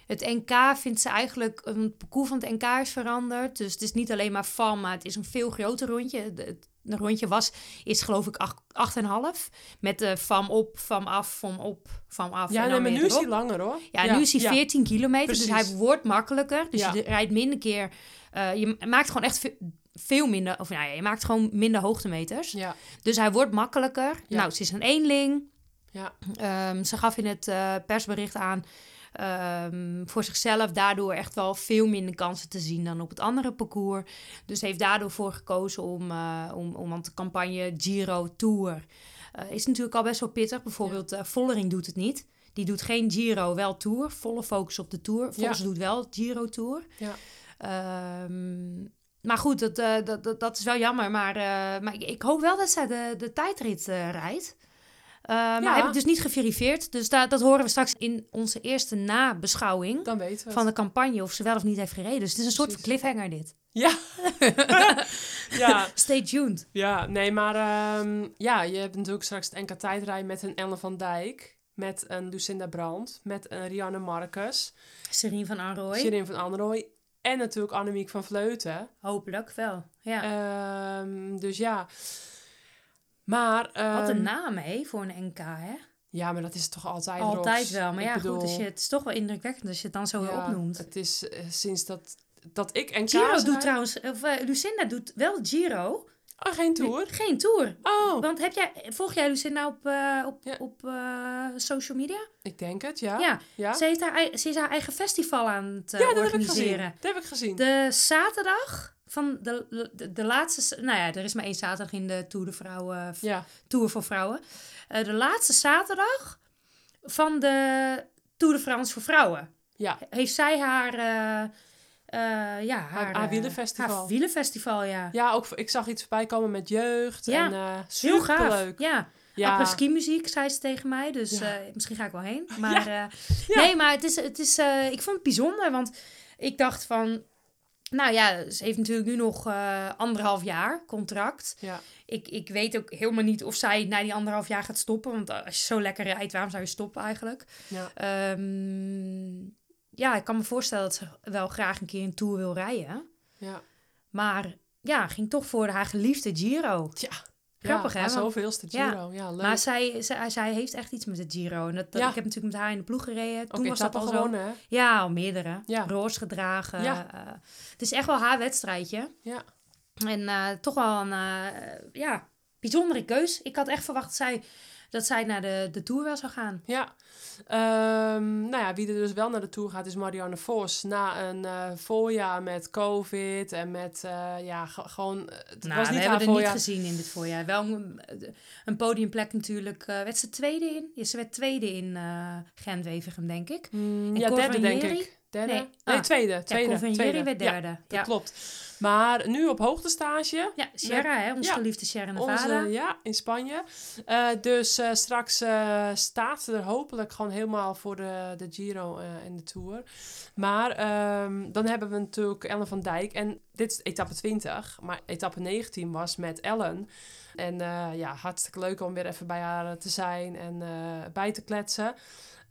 het NK vindt ze eigenlijk... Het parcours van het NK is veranderd. Dus het is niet alleen maar van, maar het is een veel groter rondje. Het rondje was, is geloof ik acht- 8,5. Met de van op, van af, van op, van af. ja en nee, maar nu is hij langer hoor. Ja, nu is hij ja. 14 kilometer, dus Precies. hij wordt makkelijker. Dus Ja. je rijdt minder keer... eh, je maakt gewoon echt ve- veel minder... Of nou ja, je maakt gewoon minder hoogtemeters. Ja, Dus hij wordt makkelijker. Ja. Nou, ze is een eenling. ja, Ehm, ze gaf in het eh, persbericht aan... ehm, voor zichzelf daardoor echt wel veel minder kansen te zien dan op het andere parcours. Dus heeft daardoor voor gekozen om, eh, om, om want de campagne Giro Tour is natuurlijk al best wel pittig. Bijvoorbeeld Vollering doet het niet. Die doet geen Giro, wel Tour. Volle focus op de Tour. Volgens doet wel Giro Tour. ja. Ehm, maar goed, dat, eh, dat, dat, dat is wel jammer. Maar, eh, maar ik, ik hoop wel dat zij de, de tijdrit eh, rijdt. Eh, Maar heb ik dus niet geverifieerd. Dus da- dat horen we straks in onze eerste nabeschouwing Dan weten we het. van de campagne of ze wel of niet heeft gereden. Dus het is een soort van cliffhanger dit. Ja. (laughs) ja, Stay tuned. ja, nee, maar ehm, ja, je hebt natuurlijk straks het NK tijdrijden met een Ellen van Dijk. Met een Lucinda Brandt. Met een Rianne Marcus. Serien van Arrooy. Shirin van Anrooy. En natuurlijk Annemiek van Vleuten. Hopelijk wel. Ja. Ehm, dus ja. Maar... Wat een ehm, naam, hè, voor een NK, hè? Ja, maar dat is toch altijd Altijd Rox? wel. Maar Ik ja, bedoel, goed, als je, het is toch wel indrukwekkend als je het dan zo weer ja, opnoemt. Het is eh, sinds dat, dat ik NK's Giro doet trouwens, of eh, Lucinda doet wel Giro. Oh, geen tour? Nee, geen tour. Oh, Want heb jij, volg jij Lucinda op, eh, op, Ja. op eh, social media? ik denk het, ja. Ja. Ja, Ze, heeft haar, ze is haar eigen festival aan het eh, Ja, dat heb ik gezien. organiseren. Dat heb ik gezien. De zaterdag van de, de, de laatste... Nou ja, er is maar één zaterdag in de Tour de Vrouwen... Ja, Tour voor Vrouwen. De laatste zaterdag van de Tour de France voor Vrouwen. ja. Heeft zij haar... eh, ja, haar, haar eh, wielerfestival. Haar wielerfestival, ja. Ja, ook, ik zag iets voorbij komen met jeugd. Ja, en, eh Heel gaaf. superleuk. Ja. Ja, Après ski muziek, zei ze tegen mij. Dus Ja. misschien ga ik wel heen. (laughs) Maar Ja. nee, maar het is, het is, ik vond het bijzonder. Want ik dacht van... Nou ja, ze heeft natuurlijk nu nog anderhalf jaar contract. ja. Ik, ik weet ook helemaal niet of zij na die anderhalf jaar gaat stoppen. Want als je zo lekker rijdt, waarom zou je stoppen eigenlijk? ja. Ehm, ja, ik kan me voorstellen dat ze wel graag een keer een Tour wil rijden. ja. Maar ja, ging toch voor haar geliefde Giro. Tja. Grappig, ja, hè, zoveelste Ja. Giro. Ja, leuk. Maar zij, zij, zij heeft echt iets met de Giro. En dat, dat- Ja. Ik heb natuurlijk met haar in de ploeg gereden. Toen was dat al zo. gewonnen, hè? Ja, al meerdere. Ja. Roos gedragen. Ja. eh, het is echt wel haar wedstrijdje. Ja. En eh, toch wel een eh, ja, bijzondere keus. Ik had echt verwacht dat zij, dat zij naar de, de Tour wel zou gaan. Ja. Ehm, nou ja, wie er dus wel naar de Tour gaat is Marianne Vos. Na een eh, voorjaar met covid en met, eh, ja, ge- gewoon... eh, Het nou, was we niet hebben haar er voorjaar. niet gezien in dit voorjaar. Wel een, een podiumplek natuurlijk. werd ze tweede in? Ja, ze werd tweede in eh Gent-Wevergem, denk ik. Mm, En ja, derde denk ik. Derde? Nee. Nee, Ah. tweede. Ja, tweede, tweede. werd Ja, derde. dat Ja, klopt. Maar nu op hoogtestage. ja Sierra, hè, onze Ja. geliefde Sierra Nevada. Onze, ja, in Spanje. Eh, dus eh, straks eh, staat ze er hopelijk gewoon helemaal voor de, de Giro en de Tour. Maar ehm, dan hebben we natuurlijk Ellen van Dijk. En dit is etappe 20. Maar etappe 19 was met Ellen. En ja, hartstikke leuk om weer even bij haar te zijn en bij te kletsen.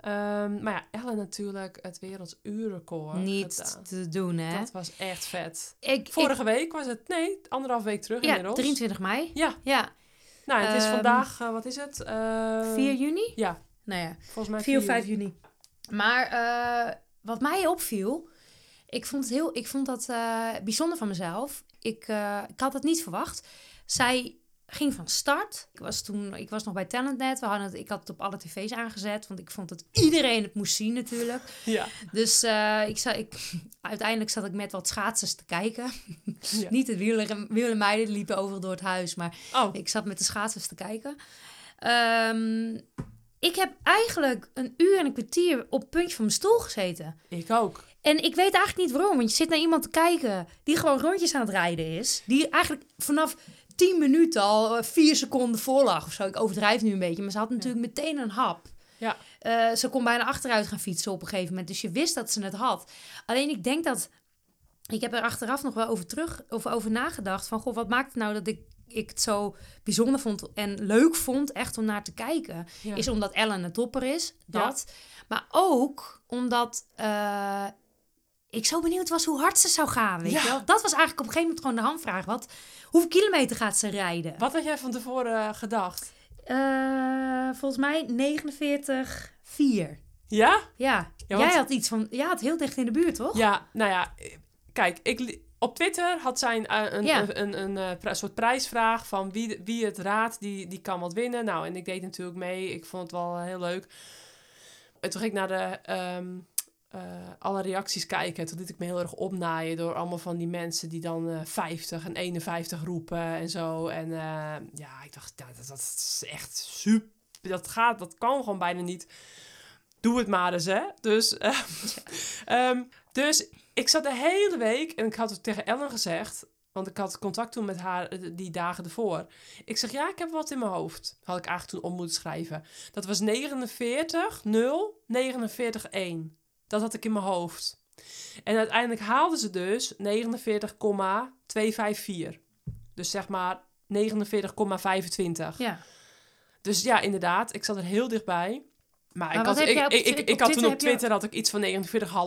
Ehm, maar ja, Ellen natuurlijk het werelduurrecord Niet gedaan. te doen, hè? Dat was echt vet. ik, Vorige week was het, nee, anderhalf week terug ja, inmiddels. 23 mei. Ja, Ja, nou het is Ehm, vandaag, eh, wat is het? Eh, 4 juni? Ja, Nou ja, volgens mij 4 of 4 5 juni. Maar eh, wat mij opviel, ik vond, het heel, ik vond dat eh, bijzonder van mezelf. Ik, ik had het niet verwacht. Zij ging van start. Ik was toen, ik was nog bij Talentnet. We hadden het, ik had het op alle tv's aangezet, want ik vond dat iedereen het moest zien natuurlijk. Ja. Dus eh, ik, zat, ik, uiteindelijk zat ik met wat schaatsers te kijken. Ja. (laughs) Niet het wieleren, wielermeiden die liepen overal door het huis, maar Oh, ik zat met de schaatsers te kijken. Ehm, ik heb eigenlijk een uur en een kwartier op het puntje van mijn stoel gezeten. ik ook. En ik weet eigenlijk niet waarom. Want je zit naar iemand te kijken die gewoon rondjes aan het rijden is. Die eigenlijk vanaf 10 minuten al eh, vier seconden voorlag of zo. Ik overdrijf nu een beetje. Maar ze had natuurlijk meteen een hap. Ja. Eh, ze kon bijna achteruit gaan fietsen op een gegeven moment. Dus je wist dat ze het had. Alleen ik denk dat... Ik heb er achteraf nog wel over terug of over nagedacht. Van, goh, wat maakt het nou dat ik, ik het zo bijzonder vond en leuk vond echt om naar te kijken? Ja. Is omdat Ellen een topper is, dat. Maar ook omdat eh, ik zo benieuwd was hoe hard ze zou gaan, weet Ja. je wel? Dat was eigenlijk op een gegeven moment gewoon de hamvraag. Wat, hoeveel kilometer gaat ze rijden? Wat had jij van tevoren eh, gedacht? Eh, volgens mij 49, 4. Ja? Ja, Ja, jij had iets van... Ja, het heel dicht in de buurt, toch? Ja, nou ja, kijk, ik, op Twitter had zij een, eh, een, Ja. een, een, een, pri- soort prijsvraag van wie, wie het raadt, die, die kan wat winnen. Nou, en ik deed natuurlijk mee. Ik vond het wel heel leuk. En toen ging ik naar de, ehm, eh, alle reacties kijken. Toen liet ik me heel erg opnaaien door allemaal van die mensen die dan eh 50 en 51 roepen en zo. En eh, ja, ik dacht, dat, dat is echt super. Dat gaat, dat kan gewoon bijna niet. Doe het maar eens, hè. Dus, eh, (laughs) ehm, dus ik zat de hele week en ik had het tegen Ellen gezegd, want ik had contact toen met haar die dagen ervoor. Ik zeg, ja, ik heb wat in mijn hoofd. Had ik eigenlijk toen op moeten schrijven. Dat was 49, 0, 49, 1. Dat had ik in mijn hoofd. En uiteindelijk haalden ze dus 49,254. Dus zeg maar 49,25. Ja. Dus ja, inderdaad, ik zat er heel dichtbij. Maar, ik, had, ik, op ik, ik, had toen op je- Twitter had ik iets van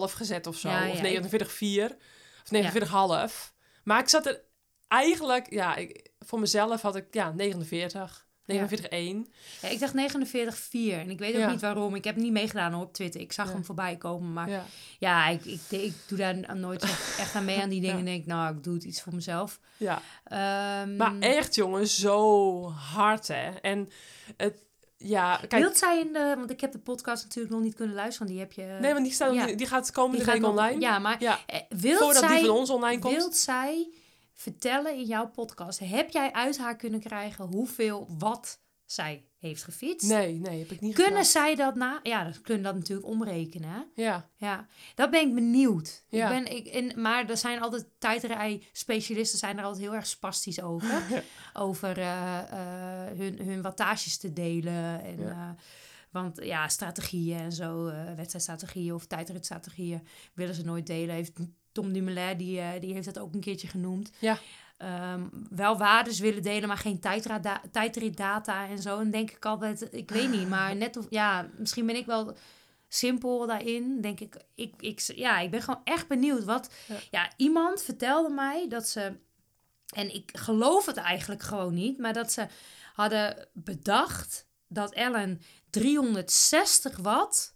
49,5 gezet of zo. Ja, ja, of ik- 49,4. Of 49,5. Maar ik zat er eigenlijk, ja, ik, voor mezelf had ik, ja, 49. 49,1. Ja, ik dacht 49, 4. En ik weet ook niet waarom. Ik heb niet meegedaan op Twitter. Ik zag hem voorbij komen. Maar Ja. ik, ik, ik doe daar nooit echt, aan mee aan die dingen. En denk, nou, ik doe het iets voor mezelf. ja. Ehm, Maar echt, jongen, zo hard, hè. En het, ja, kijk... Wilt zij in de... Want ik heb de podcast natuurlijk nog niet kunnen luisteren. Die heb je... nee, want die, staan, ja. die, die gaat komende die week online. Ja, maar Ja, eh, wilt voordat zij... die van ons online komt. Wilt zij vertellen in jouw podcast... Heb jij uit haar kunnen krijgen hoeveel wat zij heeft gefietst? Nee, nee, heb ik niet Kunnen gedaan. zij dat na... Ja, dat kunnen dat natuurlijk omrekenen, hè? Ja, Ja, dat ben ik benieuwd. Ja. Ik ben, ik, en, maar er zijn altijd tijdrij-specialisten zijn er altijd heel erg spastisch over. (laughs) over eh, eh, hun, hun wattages te delen. En, Ja. eh, want ja, strategieën en zo, eh, wedstrijdstrategieën of tijdritstrategieën willen ze nooit delen. Heeft Tom Dumoulin, die, eh, die heeft dat ook een keertje genoemd. Ja. Ehm, wel waardes willen delen, maar geen tijdritdata en zo. En denk ik altijd, ik weet niet, maar (sighs) net of, ja, misschien ben ik wel simpel daarin. Denk ik, ik, ik, ja, ik ben gewoon echt benieuwd. Wat, Ja. ja. iemand vertelde mij dat ze, en ik geloof het eigenlijk gewoon niet, maar dat ze hadden bedacht dat Ellen 360 watt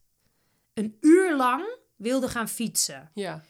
een uur lang wilde gaan fietsen. ja.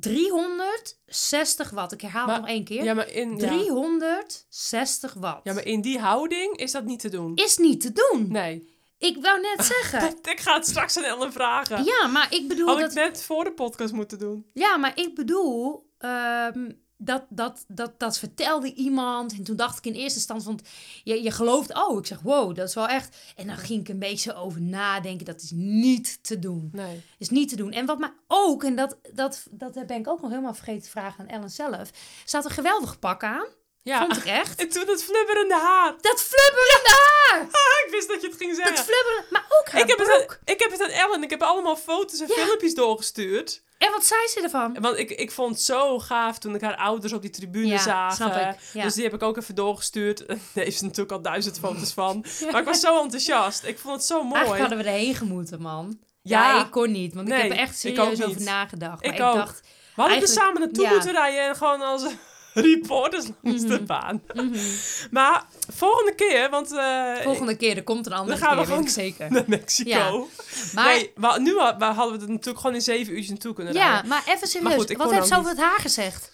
360 watt. Ik herhaal Maar- het nog één keer. Ja, maar in, ja. 360 watt. ja, maar in die houding is dat niet te doen. Is niet te doen. Nee. Ik wou net (laughs) zeggen. Ik ga het straks aan Ellen vragen. ja, maar ik bedoel Had dat... ik net voor de podcast moeten doen. Ja, maar ik bedoel... ehm, dat, dat, dat, dat vertelde iemand. En toen dacht ik in eerste instantie... Want je, je gelooft... Oh, ik zeg wow, dat is wel echt... En dan ging ik een beetje over nadenken. Dat is niet te doen. Nee. is niet te doen. En wat mij ook... En dat, dat, dat ben ik ook nog helemaal vergeten te vragen aan Ellen zelf. Ze had een geweldig pak aan. Ja. Vond ik echt. En toen het flubberende haar. Dat flubberende haar! Ah, (laughs) ik wist dat je het ging zeggen. Dat flubberende... Maar ook haar ik, heb het broek. aan, ik heb het aan Ellen. Ik heb allemaal foto's en Ja. filmpjes doorgestuurd. En wat zei ze ervan? Want ik, ik vond het zo gaaf toen ik haar ouders op die tribune Ja, zagen. ik, ja. Dus die heb ik ook even doorgestuurd. (laughs) Daar heeft ze natuurlijk al duizend foto's van. (laughs) Maar ik was zo enthousiast. Ik vond het zo mooi. Eigenlijk hadden we erheen gemoeten, man. Ja. Ik kon niet, want Nee, ik heb er echt ik serieus over nagedacht. Maar Ik ik, ook. dacht, we hadden er samen naartoe moeten rijden en gewoon als reporters langs de Mhm. baan. Maar volgende keer, want eh, volgende keer, er komt een andere Dan gaan we keer, gewoon zeker. naar Mexico. Ja. Maar, nee, maar nu we hadden we het natuurlijk gewoon in zeven uurtjes naartoe kunnen ja, rijden. maar even serieus. goed, wat heeft ook ze over niet. het haar gezegd?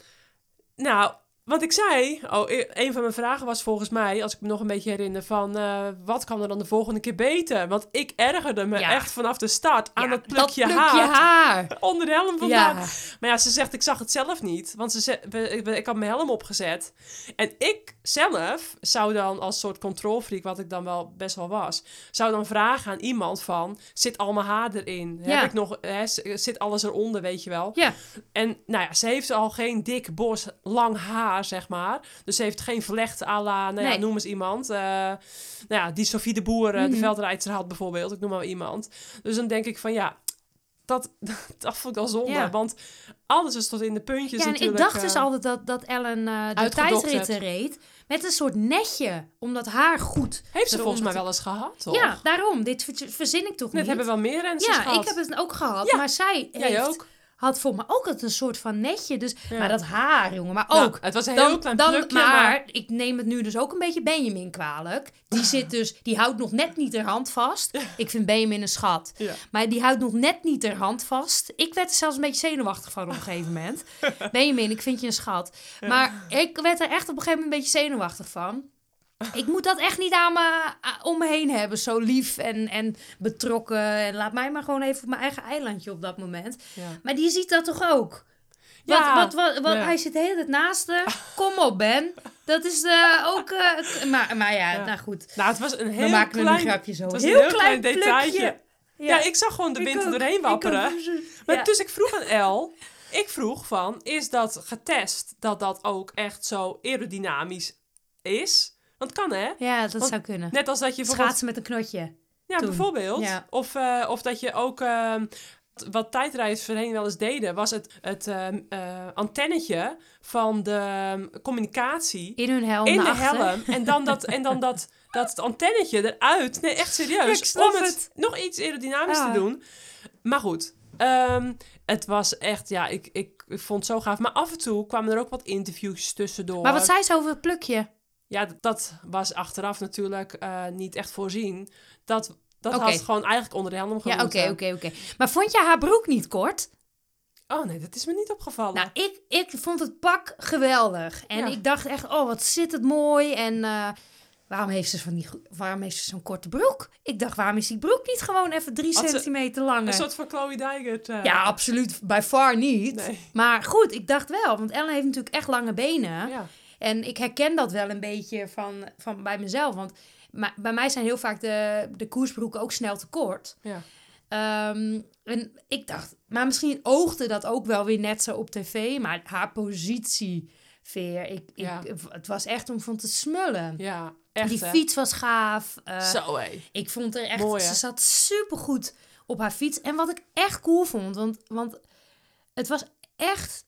Nou, wat ik zei, oh, e- een van mijn vragen was volgens mij, als ik me nog een beetje herinner, van eh, wat kan er dan de volgende keer beter? Want ik ergerde me Ja. echt vanaf de start aan Ja, dat plukje, plukje haar, haar. (laughs) onder de helm vandaan. Ja. Maar ja, ze zegt, ik zag het zelf niet. Want ze ik, ik had mijn helm opgezet. En ik zelf zou dan als soort controlfreak, wat ik dan wel best wel was, zou dan vragen aan iemand van, zit al mijn haar erin? Ja. Heb ik nog, hè, zit alles eronder, weet je wel? Ja. En nou ja, ze heeft al geen dik, bos, lang haar, zeg maar. Dus ze heeft geen vlecht à la, nou ja, Nee. noem eens iemand. eh, nou ja, die Sophie de Boer, eh, de Mhm. veldrijder had bijvoorbeeld. Ik noem maar iemand. Dus dan denk ik van ja, dat, (laughs) dat vond ik al zonde. Ja. Want alles is tot in de puntjes Ja, en ik dacht dus eh, altijd dat, dat Ellen eh de tijdritten reed met een soort netje, om dat haar goed... Heeft ze volgens mij wel eens gehad, toch? Ja, daarom. Dit ver- verzin ik toch Net niet? hebben wel meer ja, gehad. ik heb het ook gehad. Ja, Maar zij Jij heeft, ook? Had voor me ook altijd een soort van netje. Dus, Ja. Maar dat haar, jongen. Maar Nou, ook... het was een heel Dan, klein dan, plukje, maar, maar... ik neem het nu dus ook een beetje Benjamin kwalijk. Die zit (laughs) dus, die houdt nog net niet haar hand vast. Ik vind Benjamin een schat. Ja. Maar die houdt nog net niet haar hand vast. Ik werd er zelfs een beetje zenuwachtig van op een gegeven moment. (laughs) Benjamin, ik vind je een schat. Maar ik werd er echt op een gegeven moment een beetje zenuwachtig van. Ik moet dat echt niet aan me, a- om me heen hebben. Zo lief en, en betrokken. En laat mij maar gewoon even op mijn eigen eilandje op dat moment. Ja. Maar die ziet dat toch ook? Ja, wat, wat, wat, wat, ja. Hij zit de hele tijd naast haar. Kom op, Ben. Dat is eh, ook... eh, maar, maar ja, Ja. nou goed. Nou, het was een We heel maken er klein... een grapje zo. het was heel, een heel klein, klein detailje. Ja. ik zag gewoon de wind er doorheen wapperen. Maar dus ik vroeg aan El, ik vroeg van, is dat getest dat dat ook echt zo aerodynamisch is? Want het kan hè? Ja, dat Want zou kunnen. Net als dat je bijvoorbeeld... Schaatsen met een knotje. Ja, toen. bijvoorbeeld. Ja. Of, eh, of dat je ook... ehm, wat tijdrijders voorheen wel eens deden, was het, het ehm, eh, antennetje van de ehm, communicatie In hun helm in de achter. helm. (laughs) En dan dat, en dan dat, dat antennetje eruit. Nee, echt serieus. Om het, het. nog iets aerodynamisch Ja. te doen. Maar goed, het was echt, ja, ik, ik, ik vond het zo gaaf. Maar af en toe kwamen er ook wat interviews tussendoor. Maar wat zei ze over het plukje? Ja, dat was achteraf natuurlijk eh, niet echt voorzien. Dat, dat Oké. had gewoon eigenlijk onder de helm Ja, oké, oké, oké. Maar vond je haar broek niet kort? Oh nee, dat is me niet opgevallen. Nou, ik, ik vond het pak geweldig. En Ja. ik dacht echt, oh, wat zit het mooi. En eh, waarom heeft ze van die, waarom heeft ze zo'n korte broek? Ik dacht, waarom is die broek niet gewoon even drie Had centimeter langer? Een soort van Chloe Dijgert. eh, Ja, absoluut. Bij far niet. Nee. Maar goed, ik dacht wel. Want Ellen heeft natuurlijk echt lange benen. Ja. En ik herken dat wel een beetje van, van bij mezelf. Want bij mij zijn heel vaak de, de koersbroeken ook snel te kort. Ja. Ehm, en ik dacht, maar misschien oogde dat ook wel weer net zo op tv. Maar haar positie, Veer, ik, ik, Ja. het was echt om van te smullen. ja, echt Die hè? fiets was gaaf. eh, Zo hé. ik vond er echt, Mooi, ze zat supergoed op haar fiets. En wat ik echt cool vond, want, want het was echt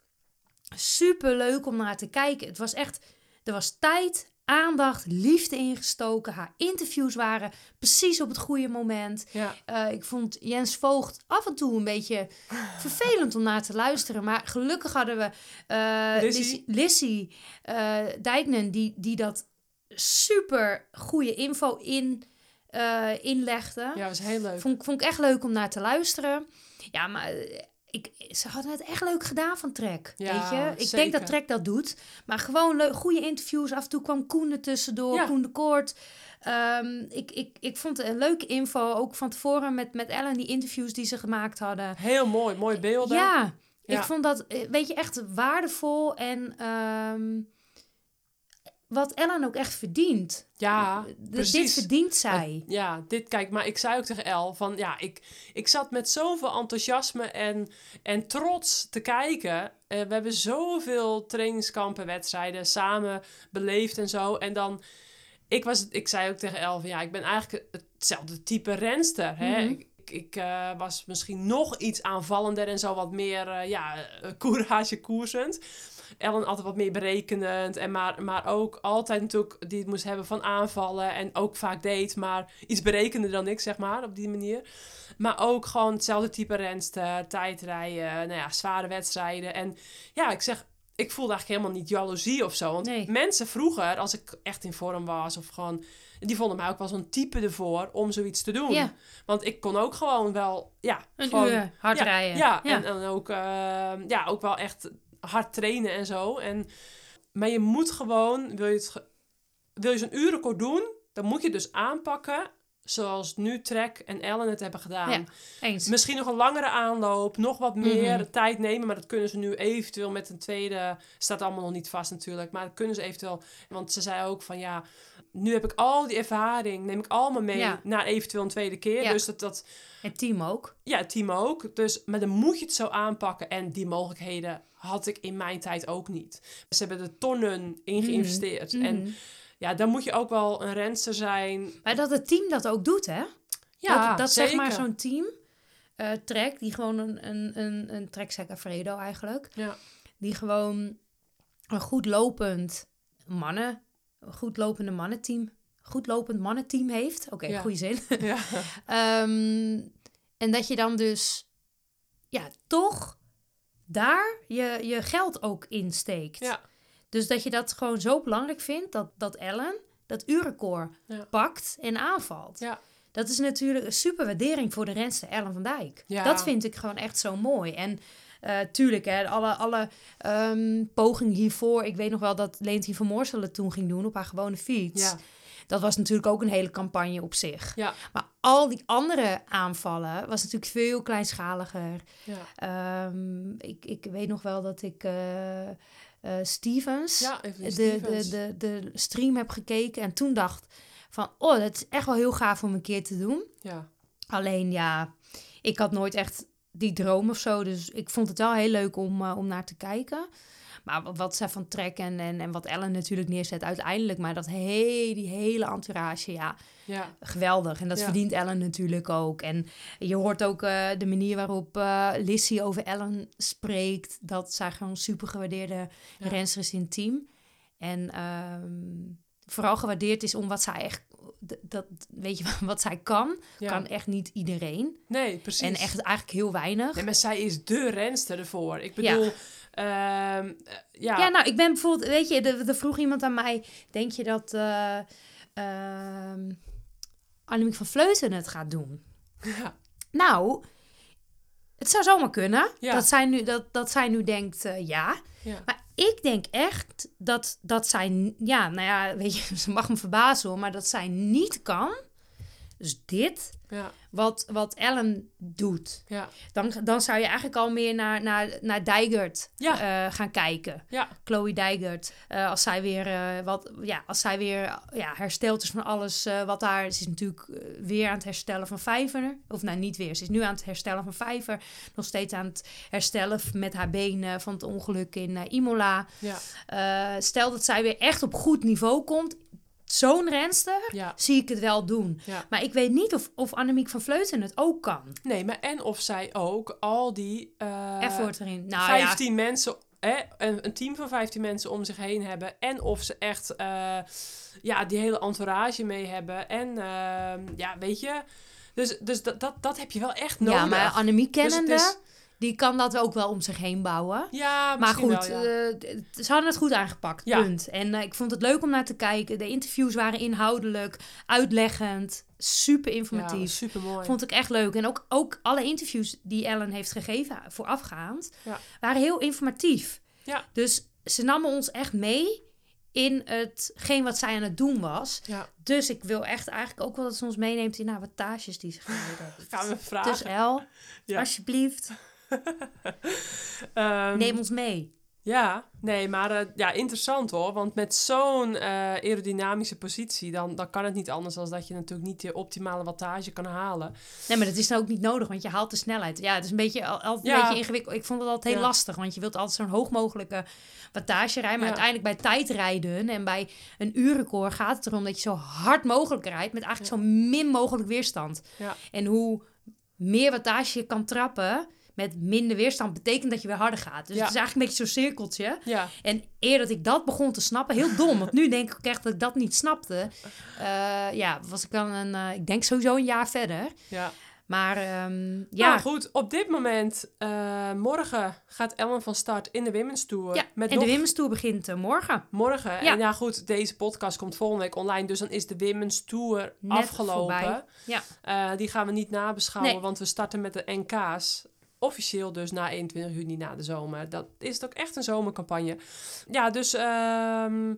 super leuk om naar te kijken. Het was echt, er was tijd, aandacht, liefde ingestoken. Haar interviews waren precies op het goede moment. Ja. Eh, ik vond Jens Voogd af en toe een beetje (laughs) vervelend om naar te luisteren. Maar gelukkig hadden we Lizzie. Lizzie, Lizzie eh, Dijknen, die, die dat super goede info in, inlegde. ja, was heel leuk. Vond, vond ik echt leuk om naar te luisteren. Ja, maar ik, ze hadden het echt leuk gedaan van Trek. Ja, weet je? Ik zeker. denk dat Trek dat doet. Maar gewoon leuk, goede interviews. Af en toe kwam Koen er tussendoor. Ja. Koen de Koort. Ehm, ik, ik, ik vond het een leuke info. Ook van tevoren met, met Ellen, die interviews die ze gemaakt hadden. Heel mooi, mooie beelden. Ja, Ja. ik vond dat, eh, weet je, echt waardevol. En ehm, wat Ellen ook echt verdient. Ja, D- Dit verdient zij. Ja, dit kijk, maar ik zei ook tegen El van ja, ik, ik zat met zoveel enthousiasme en, en trots te kijken. Eh, we hebben zoveel trainingskampen, wedstrijden samen beleefd en zo. En dan, ik, was, ik zei ook tegen El van ja, ik ben eigenlijk hetzelfde type renster. Hè? Mhm. ik, ik eh, was misschien nog iets aanvallender en zo wat meer, eh, ja, eh, courage koersend. Ellen altijd wat meer berekenend. En maar, maar ook altijd natuurlijk die het moest hebben van aanvallen. En ook vaak deed, maar iets berekender dan ik, zeg maar, op die manier. Maar ook gewoon hetzelfde type renster, tijdrijden, nou ja, zware wedstrijden. En ja, ik zeg, ik voelde eigenlijk helemaal niet jaloezie of zo. Want Nee. mensen vroeger, als ik echt in vorm was of gewoon... Die vonden mij ook wel zo'n type ervoor om zoiets te doen. Ja. Want ik kon ook gewoon wel, ja... Een gewoon, uur hard ja, rijden. Ja, Ja. En, en ook, eh, ja, ook wel echt hard trainen en zo. En, maar je moet gewoon, wil je, het, wil je zo'n uurrecord doen, dan moet je het dus aanpakken zoals nu Trek en Ellen het hebben gedaan. Ja. Eens. Misschien nog een langere aanloop, nog wat meer Mhm. tijd nemen, maar dat kunnen ze nu eventueel met een tweede, staat allemaal nog niet vast natuurlijk, maar dat kunnen ze eventueel, want ze zei ook van ja, nu heb ik al die ervaring, neem ik allemaal mee Ja. naar eventueel een tweede keer, Ja. dus dat, dat, Het team ook. ja, het team ook. Dus, maar dan moet je het zo aanpakken. En die mogelijkheden had ik in mijn tijd ook niet. Ze hebben er tonnen in geïnvesteerd. En Mhm. ja, dan moet je ook wel een renster zijn. Maar dat het team dat ook doet, hè? Ja, dat dat zeg maar zo'n team, eh Trek, die gewoon een, een, een, een Trek Segafredo eigenlijk, Ja, die gewoon een goed lopend mannen, een goed lopende mannenteam, goed lopend mannenteam heeft. Oké, Ja. goede zin. (laughs) ja, (laughs) Ehm, en dat je dan dus, ja, toch daar je, je geld ook insteekt. ja, Dus dat je dat gewoon zo belangrijk vindt, dat, dat Ellen dat Ja. pakt en aanvalt. ja. Dat is natuurlijk een super waardering voor de renster Ellen van Dijk. Ja. Dat vind ik gewoon echt zo mooi. En eh, tuurlijk, hè, alle, alle ehm, pogingen hiervoor. Ik weet nog wel dat Leentien van Moorselen het toen ging doen op haar gewone fiets. ja. Dat was natuurlijk ook een hele campagne op zich. Ja, Maar al die andere aanvallen was natuurlijk veel kleinschaliger. ja. Ehm, ik, ik weet nog wel dat ik eh, eh, Stevens, Ja, de, de, de, de stream heb gekeken en toen dacht van, oh, dat is echt wel heel gaaf om een keer te doen. Ja, Alleen ja, ik had nooit echt die droom of zo, dus ik vond het wel heel leuk om, eh, om naar te kijken. Maar wat- wat zij van Trek en, en, en wat Ellen natuurlijk neerzet uiteindelijk, maar dat he, die hele entourage, ja, ja, geweldig. En dat Ja. verdient Ellen natuurlijk ook. En je hoort ook eh, de manier waarop eh Lissy over Ellen spreekt. Dat zij gewoon super gewaardeerde Ja. renster is in het team. En ehm, vooral gewaardeerd is om wat zij echt... Dat, weet je (laughs) wat zij kan? ja. Kan echt niet iedereen. Nee, precies. En echt eigenlijk heel weinig. Nee, maar zij is de renster ervoor. Ik bedoel, ehm, eh, ja, Ja, nou, ik ben bijvoorbeeld, weet je, er, vroeg iemand aan mij, denk je dat Annemiek van Vleuten het gaat doen? (laughs) ja, Nou, het zou zomaar kunnen Ja. dat, zij nu, dat, dat zij nu denkt eh, ja. ja, Maar ik denk echt dat, dat zij, ja, nou ja, weet je, (laughs) ze mag me verbazen hoor, maar dat zij niet kan. Dus dit, ja, wat, wat Ellen doet. ja, Dan, dan zou je eigenlijk al meer naar, naar, naar Dijgert Ja. eh, gaan kijken. ja, Chloe Dijgert. Eh, als zij weer, eh, wat, ja, als zij weer ja, hersteld is van alles wat daar... Ze is natuurlijk weer aan het herstellen van vijver. Of nou, niet weer. Ze is nu aan het herstellen van vijver. Nog steeds aan het herstellen met haar benen van het ongeluk in Imola. ja, stel dat zij weer echt op goed niveau komt. Zo'n renster ja, zie ik het wel doen. ja. Maar ik weet niet of, of Annemiek van Vleuten het ook kan. Nee, maar en of zij ook al die... eh, Effort erin. Nou 15 mensen, hè, een, een team van 15 mensen om zich heen hebben. En of ze echt eh, ja, die hele entourage mee hebben. En ehm, ja, weet je. Dus, dus dat, dat, dat heb je wel echt nodig. ja, maar Annemiek Dus kennende, die kan dat ook wel om zich heen bouwen. ja, Maar misschien goed, wel, ja. eh, ze hadden het goed aangepakt, Ja. punt. En eh, ik vond het leuk om naar te kijken. De interviews waren inhoudelijk, uitleggend, super informatief. ja, super mooi. Vond ik echt leuk. En ook, ook alle interviews die Ellen heeft gegeven voorafgaand, Ja. waren heel informatief. Ja. Dus ze namen ons echt mee in hetgeen wat zij aan het doen was. Ja, Dus ik wil echt eigenlijk ook wel dat ze ons meeneemt in haar wattages die ze (laughs) heeft. gaan we vragen. Dus El, Ja. alsjeblieft, (laughs) Ehm, neem ons mee. Ja, nee, maar eh, ja, interessant hoor. Want met zo'n eh, aerodynamische positie, dan, dan kan het niet anders dan dat je natuurlijk niet de optimale wattage kan halen. Nee, maar dat is nou ook niet nodig, want je haalt de snelheid. Ja, het is een beetje, al- altijd Ja. een beetje ingewikkeld. Ik vond het altijd heel Ja. lastig, want je wilt altijd zo'n hoog mogelijke wattage rijden. Maar Ja. uiteindelijk bij tijdrijden en bij een uurrecord gaat het erom dat je zo hard mogelijk rijdt met eigenlijk zo min mogelijk weerstand. Ja. En hoe meer wattage je kan trappen met minder weerstand, betekent dat je weer harder gaat. Dus Ja. het is eigenlijk een beetje zo'n cirkeltje. Ja, En eer dat ik dat begon te snappen, heel dom, want nu denk ik ook echt dat ik dat niet snapte. eh, ja, was ik wel een, eh, ik denk sowieso een jaar verder. ja. Maar ehm, Ja, Nou, goed. Op dit moment, eh, morgen gaat Ellen van start in de Women's Tour. ja. met en nog de Women's Tour begint morgen. morgen. Ja. En ja, goed, deze podcast komt volgende week online. Dus dan is de Women's Tour Net afgelopen. voorbij. Ja. Die gaan we niet nabeschouwen, Nee. want we starten met de NK's. Officieel dus na 21 juni na de zomer. Dat is het ook echt een zomercampagne. Ja, dus ehm,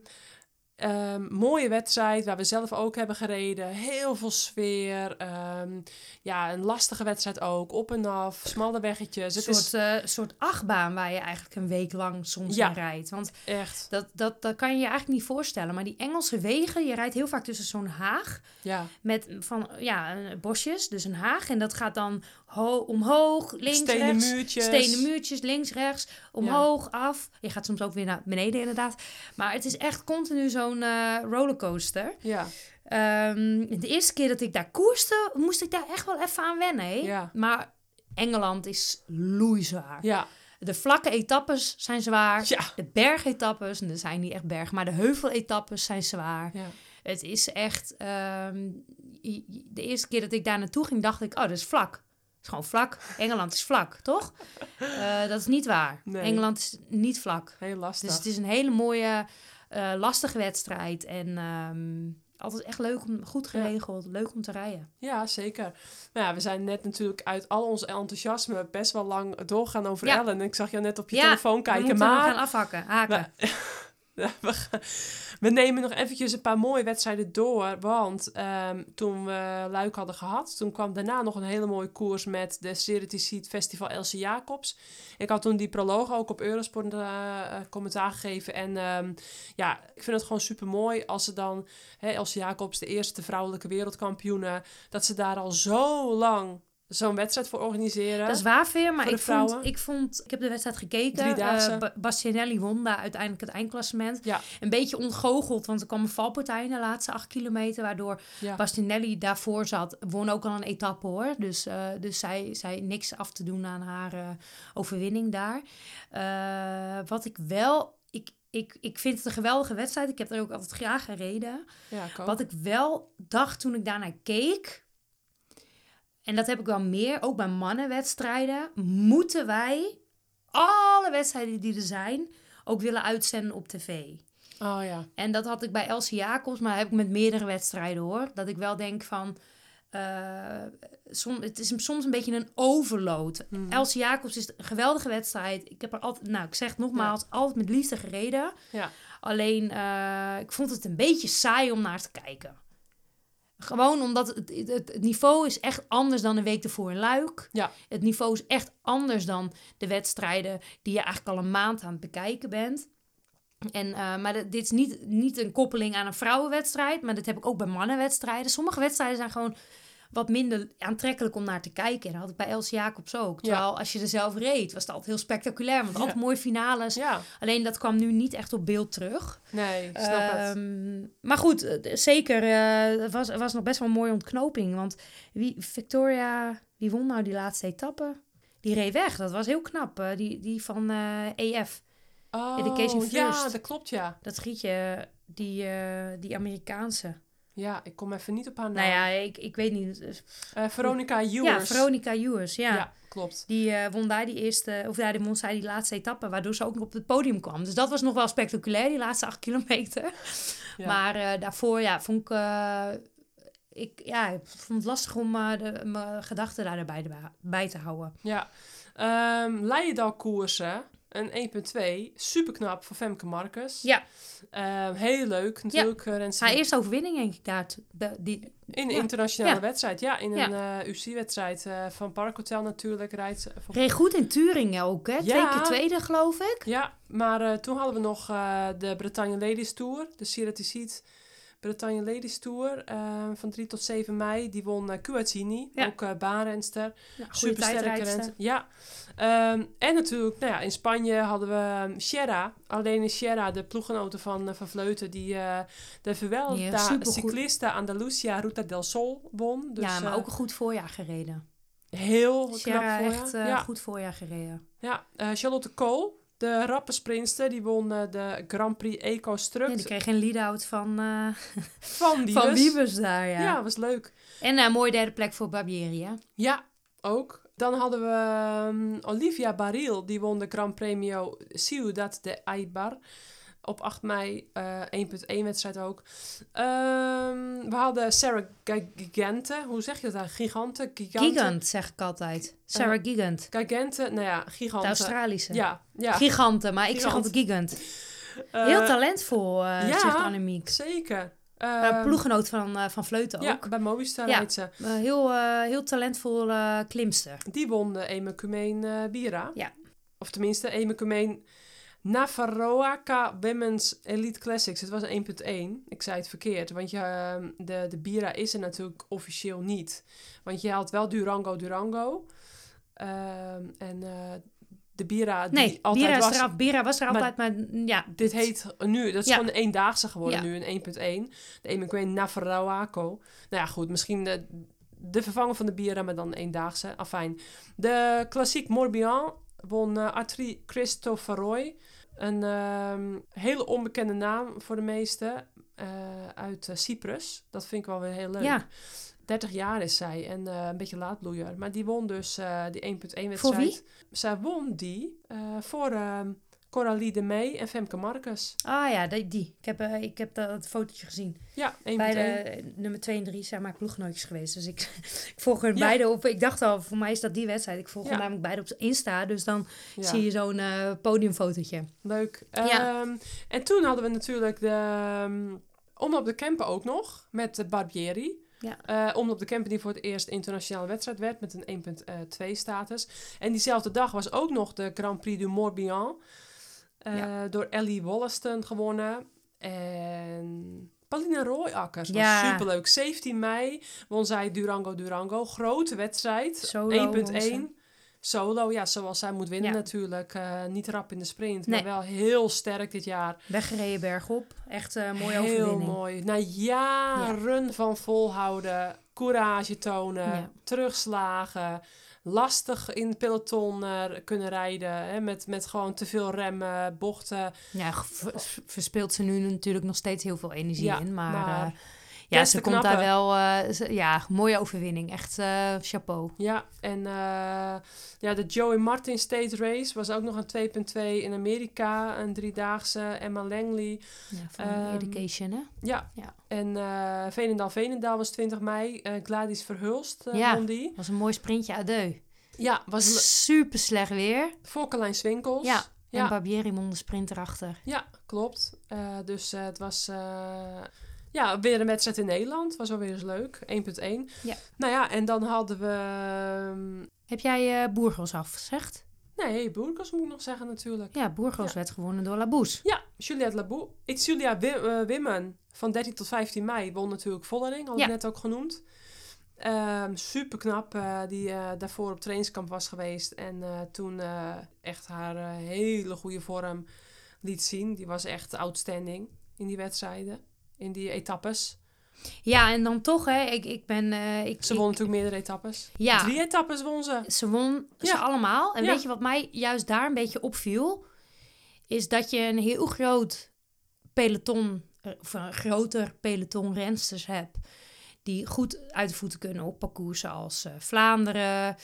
ehm, mooie wedstrijd waar we zelf ook hebben gereden. Heel veel sfeer. ehm, ja, een lastige wedstrijd ook. Op en af, smalle weggetjes. Een soort, is eh, soort achtbaan waar je eigenlijk een week lang soms Ja. in rijdt. Want echt, dat, dat, dat kan je je eigenlijk niet voorstellen. Maar die Engelse wegen, je rijdt heel vaak tussen zo'n haag ja. met van ja, eh, bosjes, dus een haag. En dat gaat dan ho- omhoog, links, Stenen rechts. muurtjes. Stenen muurtjes, links, rechts, omhoog, af. Je gaat soms ook weer naar beneden inderdaad. Maar het is echt continu zo'n eh, rollercoaster. Ja, Ehm, de eerste keer dat ik daar koerste, moest ik daar echt wel even aan wennen. hè. Ja. Maar Engeland is loeizwaar. ja, De vlakke etappes zijn zwaar. ja. De bergetappes, en er zijn niet echt bergen, maar de heuveletappes zijn zwaar. ja. Het is echt... ehm, de eerste keer dat ik daar naartoe ging, dacht ik... Oh, dat is vlak. Het is gewoon vlak. Engeland is vlak, toch? (laughs) Eh, dat is niet waar. Nee. Engeland is niet vlak. Heel lastig. Dus het is een hele mooie, eh, lastige wedstrijd. En ehm, altijd echt leuk, om, goed geregeld. Leuk om te rijden. Ja, zeker. Nou ja, we zijn net natuurlijk uit al ons enthousiasme best wel lang doorgaan over Ja. Ellen. Ik zag jou net op je telefoon We kijken, moeten maar... gaan afhakken, haken. (laughs) we, nemen nog eventjes een paar mooie wedstrijden door. Want ehm, toen we Luik hadden gehad, toen kwam daarna nog een hele mooie koers met de Serity Seed Festival Elsie Jacobs. Ik had toen die proloog ook op Eurosport eh, commentaar gegeven. En ehm, ja, ik vind het gewoon super mooi als ze dan, hè, Elsie Jacobs, de eerste vrouwelijke wereldkampioene, dat ze daar al zo lang zo'n wedstrijd voor organiseren. Dat is waar, Veer, maar ik vond, ik vond... Ik heb de wedstrijd gekeken. Driedaagse. Eh, Ba- Bastianelli won daar uiteindelijk het eindklassement. Ja. Een beetje ontgoocheld, want er kwam een valpartij in de laatste acht kilometer... waardoor Ja. Bastianelli daarvoor zat. Won ook al een etappe, hoor. Dus, eh, dus zij, zij niks af te doen aan haar eh, overwinning daar. Wat ik wel... Ik, ik, ik vind het een geweldige wedstrijd. Ik heb er ook altijd graag gereden. Ja, ik ook. Wat ik wel dacht toen ik daarnaar keek, en dat heb ik wel meer, ook bij mannenwedstrijden, moeten wij alle wedstrijden die er zijn ook willen uitzenden op tv. Oh ja. En dat had ik bij Elsie Jacobs, maar heb ik met meerdere wedstrijden hoor. Dat ik wel denk van, som, het is soms een beetje een overload. Mhm. Elsie Jacobs is een geweldige wedstrijd. Ik heb er altijd, nou ik zeg het nogmaals, altijd met liefde gereden. Ja. Alleen, eh, ik vond het een beetje saai om naar te kijken. Gewoon omdat het, het, het niveau is echt anders dan de week ervoor in Luik. Ja. Het niveau is echt anders dan de wedstrijden die je eigenlijk al een maand aan het bekijken bent. En, eh, maar dit dit is niet, niet een koppeling aan een vrouwenwedstrijd, maar dat heb ik ook bij mannenwedstrijden. Sommige wedstrijden zijn gewoon wat minder aantrekkelijk om naar te kijken. En dat had ik bij Els Jacobs ook. Terwijl als je er zelf reed, was het altijd heel spectaculair. Want Ja. altijd mooie finales. Ja. Alleen dat kwam nu niet echt op beeld terug. Nee, ik snap het. Ehm, maar goed, eh, zeker. eh, Het was, was nog best wel een mooie ontknoping. Want wie, Victoria, wie won nou die laatste etappe? Die reed weg. Dat was heel knap. eh, die, die van EF. Oh, Education ja, dat klopt, ja. Dat gietje, die, die Amerikaanse. Ja, ik kom even niet op haar naam. Nou ja, ik, ik weet niet. Eh, Veronica Ewers. Ja, Veronica Ewers, ja. Ja, klopt. Die eh, won daar die eerste, of daar die won zij die laatste etappe, waardoor ze ook nog op het podium kwam. Dus dat was nog wel spectaculair, die laatste acht kilometer. (laughs) Ja. Maar eh, daarvoor, ja, vond ik, ik, ja, ik vond het lastig om de, mijn gedachten daarbij bij te houden. Ja. Ehm Leidendal koersen. Een 1.2. Super knap voor Femke Marcus. Ja, Ehm, heel leuk natuurlijk. eh, rent ze haar eerste overwinning denk ik daar. die, in een ja. internationale Ja. wedstrijd. Ja, in Ja. een eh, UC-wedstrijd eh, van Parkhotel natuurlijk. Rijdt voor... reed goed in Turingen ook, hè? Twee Ja. keer tweede, geloof ik. Ja, maar eh, toen hadden we nog eh, de Bretagne Ladies Tour. De Sierra Seat Bretagne Ladies Tour. eh, van 3 tot 7 mei. Die won uh, Kuatini. Ja. Ook uh, baanrenster. Ja, renster. Ja. Ehm, en natuurlijk, nou ja, in Spanje hadden we um, Sierra. Alleen in Sierra, de ploeggenoten van, uh, van Vleuten, die de Vuelta. Ciclista Andalusia Ruta del Sol won. Dus, ja, maar eh, ook een goed voorjaar gereden. Heel knap Sierra echt eh, ja. goed voorjaar gereden. Ja, eh, Charlotte Kool, de rappersprinster, die won eh, de Grand Prix Eco Ja, die kreeg een lead-out van, eh van (laughs) van daar, ja. Ja, was leuk. En een mooie derde plek voor Barbieri, hè? Ja, ook. Dan hadden we ehm, Olivia Baril, die won de Gran Premio Ciudad de Eibar. Op 8 mei, eh 1.1 wedstrijd ook. Ehm, we hadden Sarah Gi- Gigante. Hoe zeg je dat? eigenlijk? Gigante? Gigante? Gigant, zeg ik altijd. Sarah Gigant. Gigante, nou ja, De gigante. Australische. Ja, ja. Giganten, maar ik zeg altijd Gigant. Eh, Heel talentvol, eh ja. zegt Annemiek. Zeker. Uh, ploeggenoot van, eh, van Vleuten ook. Bij Movistar Ja. ze. Eh, heel, eh, heel talentvol eh, klimster. Die won de Emekumeen eh Bira. Ja. Of tenminste, Emekumeen Navarroaca Women's Elite Classics. Het was een 1.1. Ik zei het verkeerd. Want je, ehm, de, de Bira is er natuurlijk officieel niet. Want je had wel Durango Durango. Ehm, en eh, de Bira die Nee, altijd Bira, was... Bira was er altijd, maar ja. Dit heet nu, dat is Ja. gewoon een eendaagse geworden Ja. nu, een 1.1. De Emekumeen Navarroaco. Nou ja, goed, misschien de, de vervanger van de Bira, maar dan een eendaagse. Afijn. De klassiek Morbihan won uh, Artri Christofaroy. Een ehm, hele onbekende naam voor de meesten. eh, uit eh, Cyprus. Dat vind ik wel weer heel leuk. Ja. 30 jaar is zij en eh, een beetje laatbloeier. Maar die won dus die 1.1 wedstrijd. Voor wie? Zij won die voor ehm Coralie de May en Femke Marcus. Ah ja, die. die. Ik heb, eh, ik heb dat, dat fotootje gezien. Ja, 1.1. Bij de nummer 2 en 3 zijn maar ploeggenootjes geweest. Dus ik, (laughs) ik volg hun Ja. beide op. Ik dacht al, voor mij is dat die wedstrijd. Ik volg Ja. hem namelijk beide op Insta. Dus dan Ja, zie je zo'n eh, podiumfotootje. leuk. Ja. Ehm, en toen hadden we natuurlijk de um, Om op de Kempen ook nog, met de Barbieri. Ja. Om op de Kempen die voor het eerst internationale wedstrijd werd met een 1.2 status. En diezelfde dag was ook nog de Grand Prix du Morbihan. Eh, Ja. Door Ellie Wollaston gewonnen. En Pauline Rooijakkers. was Ja. superleuk. 17 mei won zij Durango Durango. Grote wedstrijd. Solo won 1.1. ze. Solo, ja, zoals zij moet winnen Ja. natuurlijk. Eh, niet rap in de sprint, Nee. maar wel heel sterk dit jaar. Weggereden bergop. Echt een mooie heel overwinning. mooi. Na jaren van volhouden, courage tonen, terugslagen, lastig in het peloton eh, kunnen rijden. Hè, met, met gewoon te veel remmen, bochten. Ja, verspeelt ze nu natuurlijk nog steeds heel veel energie Ja, in. Maar, maar eh, ja, ze komt daar wel... eh, ze- ja, mooie overwinning. Echt eh, chapeau. Ja, en eh, ja, de Joey Martin State Race was ook nog een 2.2 in Amerika. Een driedaagse. Emma Langley. Ja, van Ehm, Education, hè? Ja. Ja. En Veenendaal Veenendaal was 20 mei. Gladys Verhulst Ja. die. was een mooi sprintje adieu. Ja, was Super slecht weer. voor Carlijn Swinkels. Ja. En Ja. Barbieri won de sprint erachter. Ja, klopt. Dus het was ja, weer een wedstrijd in Nederland. Was alweer eens leuk. 1.1. Ja. Nou ja, en dan hadden we... ehm, Heb jij Boergos afgezegd? nee, Boerkos moet ik nog zeggen natuurlijk. Ja, Boergos werd gewonnen door Laboes. Ja, Juliette Labou. It's Julia Wim, eh, Wimmen van 13 tot 15 mei won natuurlijk Vollering. Ik Ja. net ook genoemd. super knap. die eh, daarvoor op trainingskamp was geweest. En toen echt haar hele goede vorm liet zien. Die was echt outstanding in die wedstrijden. In die etappes. Ja, en dan toch, hè. Ik, ik ben... eh, ik, Ze ik- won natuurlijk meerdere etappes. Ja. Drie etappes won ze. Ze won ze Ja. allemaal. En Ja. weet je wat mij juist daar een beetje opviel? Is dat je een heel groot peloton, eh, of een groter peloton rensters hebt. Die goed uit de voeten kunnen op parcoursen als eh, Vlaanderen,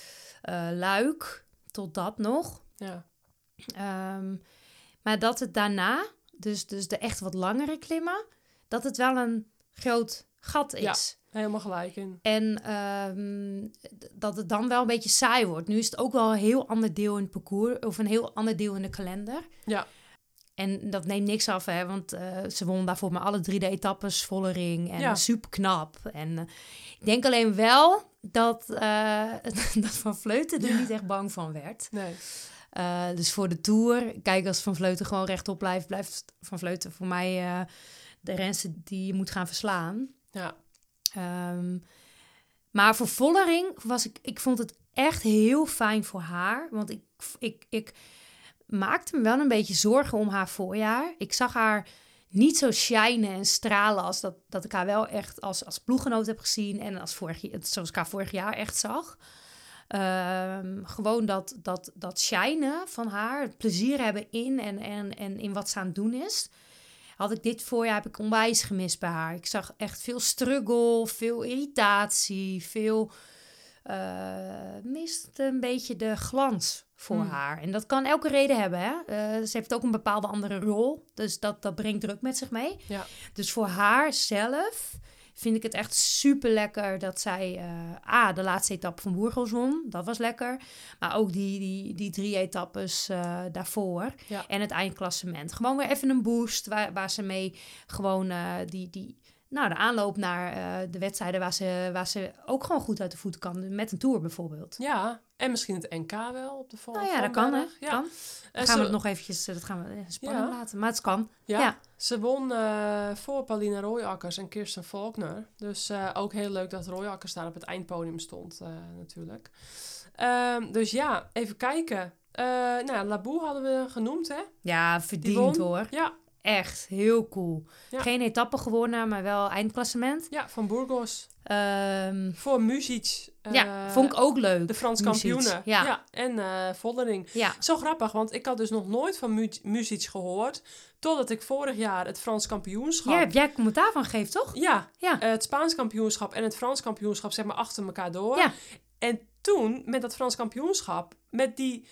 Luik, tot dat nog. Ja. Ehm, maar dat het daarna, dus, dus de echt wat langere klimmen, dat het wel een groot gat Ja. is. Helemaal gelijk in. En ehm, dat het dan wel een beetje saai wordt. Nu is het ook wel een heel ander deel in het parcours. Of een heel ander deel in de kalender. Ja. En dat neemt niks af, hè. Want eh, ze wonnen daarvoor maar alle drie de etappes volle ring. En Ja. super knap. En eh, ik denk alleen wel dat, eh, (laughs) dat Van Vleuten er niet echt bang van werd. Nee. Dus voor de Tour, kijk, als Van Vleuten gewoon rechtop blijft... blijft Van Vleuten voor mij de renster die je moet gaan verslaan. Ja. Ehm, maar voor Vollering was ik, ik vond het echt heel fijn voor haar. Want ik, ik, ik maakte me wel een beetje zorgen om haar voorjaar. Ik zag haar niet zo shinen en stralen als dat, dat ik haar wel echt als, als ploeggenoot heb gezien. En als vorig, zoals ik haar vorig jaar echt zag. Ehm, gewoon dat, dat, dat shinen van haar, het plezier hebben in en, en, en in wat ze aan het doen is. Had ik dit voorjaar heb ik onwijs gemist bij haar. Ik zag echt veel struggle, veel irritatie, veel eh mist een beetje de glans voor Hmm. haar. En dat kan elke reden hebben. Hè? Eh, ze heeft ook een bepaalde andere rol. Dus dat, dat brengt druk met zich mee. Ja. Dus voor haar zelf vind ik het echt super lekker dat zij eh A, de laatste etappe van Burgos won. Dat was lekker. Maar ook die, die, die drie etappes eh, daarvoor. Ja. En het eindklassement. Gewoon weer even een boost waar, waar ze mee gewoon eh, die, die, nou, de aanloop naar de wedstrijden waar ze, waar ze ook gewoon goed uit de voet kan. Met een tour bijvoorbeeld. Ja, en misschien het NK wel op de vol. Nou ja, dat kan hè. Ja. Kan. Dan gaan we het nog eventjes, eh, dat gaan we eh, spannend Ja. laten. Maar het kan. Ja, Ja. ze won eh, voor Paulina Royakkers en Kirsten Faulkner. Dus eh, ook heel leuk dat Royakkers daar op het eindpodium stond, eh, natuurlijk. Ehm, dus ja, even kijken. Eh nou, Laboe hadden we genoemd, hè? Ja, Die verdiend hoor. Ja, Echt heel cool. Ja. Geen etappe gewonnen, maar wel eindklassement. ja van Burgos. Ehm, Voor Muzic. Eh, ja, vond ik ook leuk. De Frans kampioenen. ja. en eh Vollering. Ja, Zo grappig, want ik had dus nog nooit van Mu Muzic gehoord. Totdat ik vorig jaar het Frans kampioenschap... jij hebt jij commentaar van gegeven, toch? Ja, Ja. eh, het Spaans kampioenschap en het Frans kampioenschap zeg maar achter elkaar door. Ja. En toen, met dat Frans kampioenschap, met die,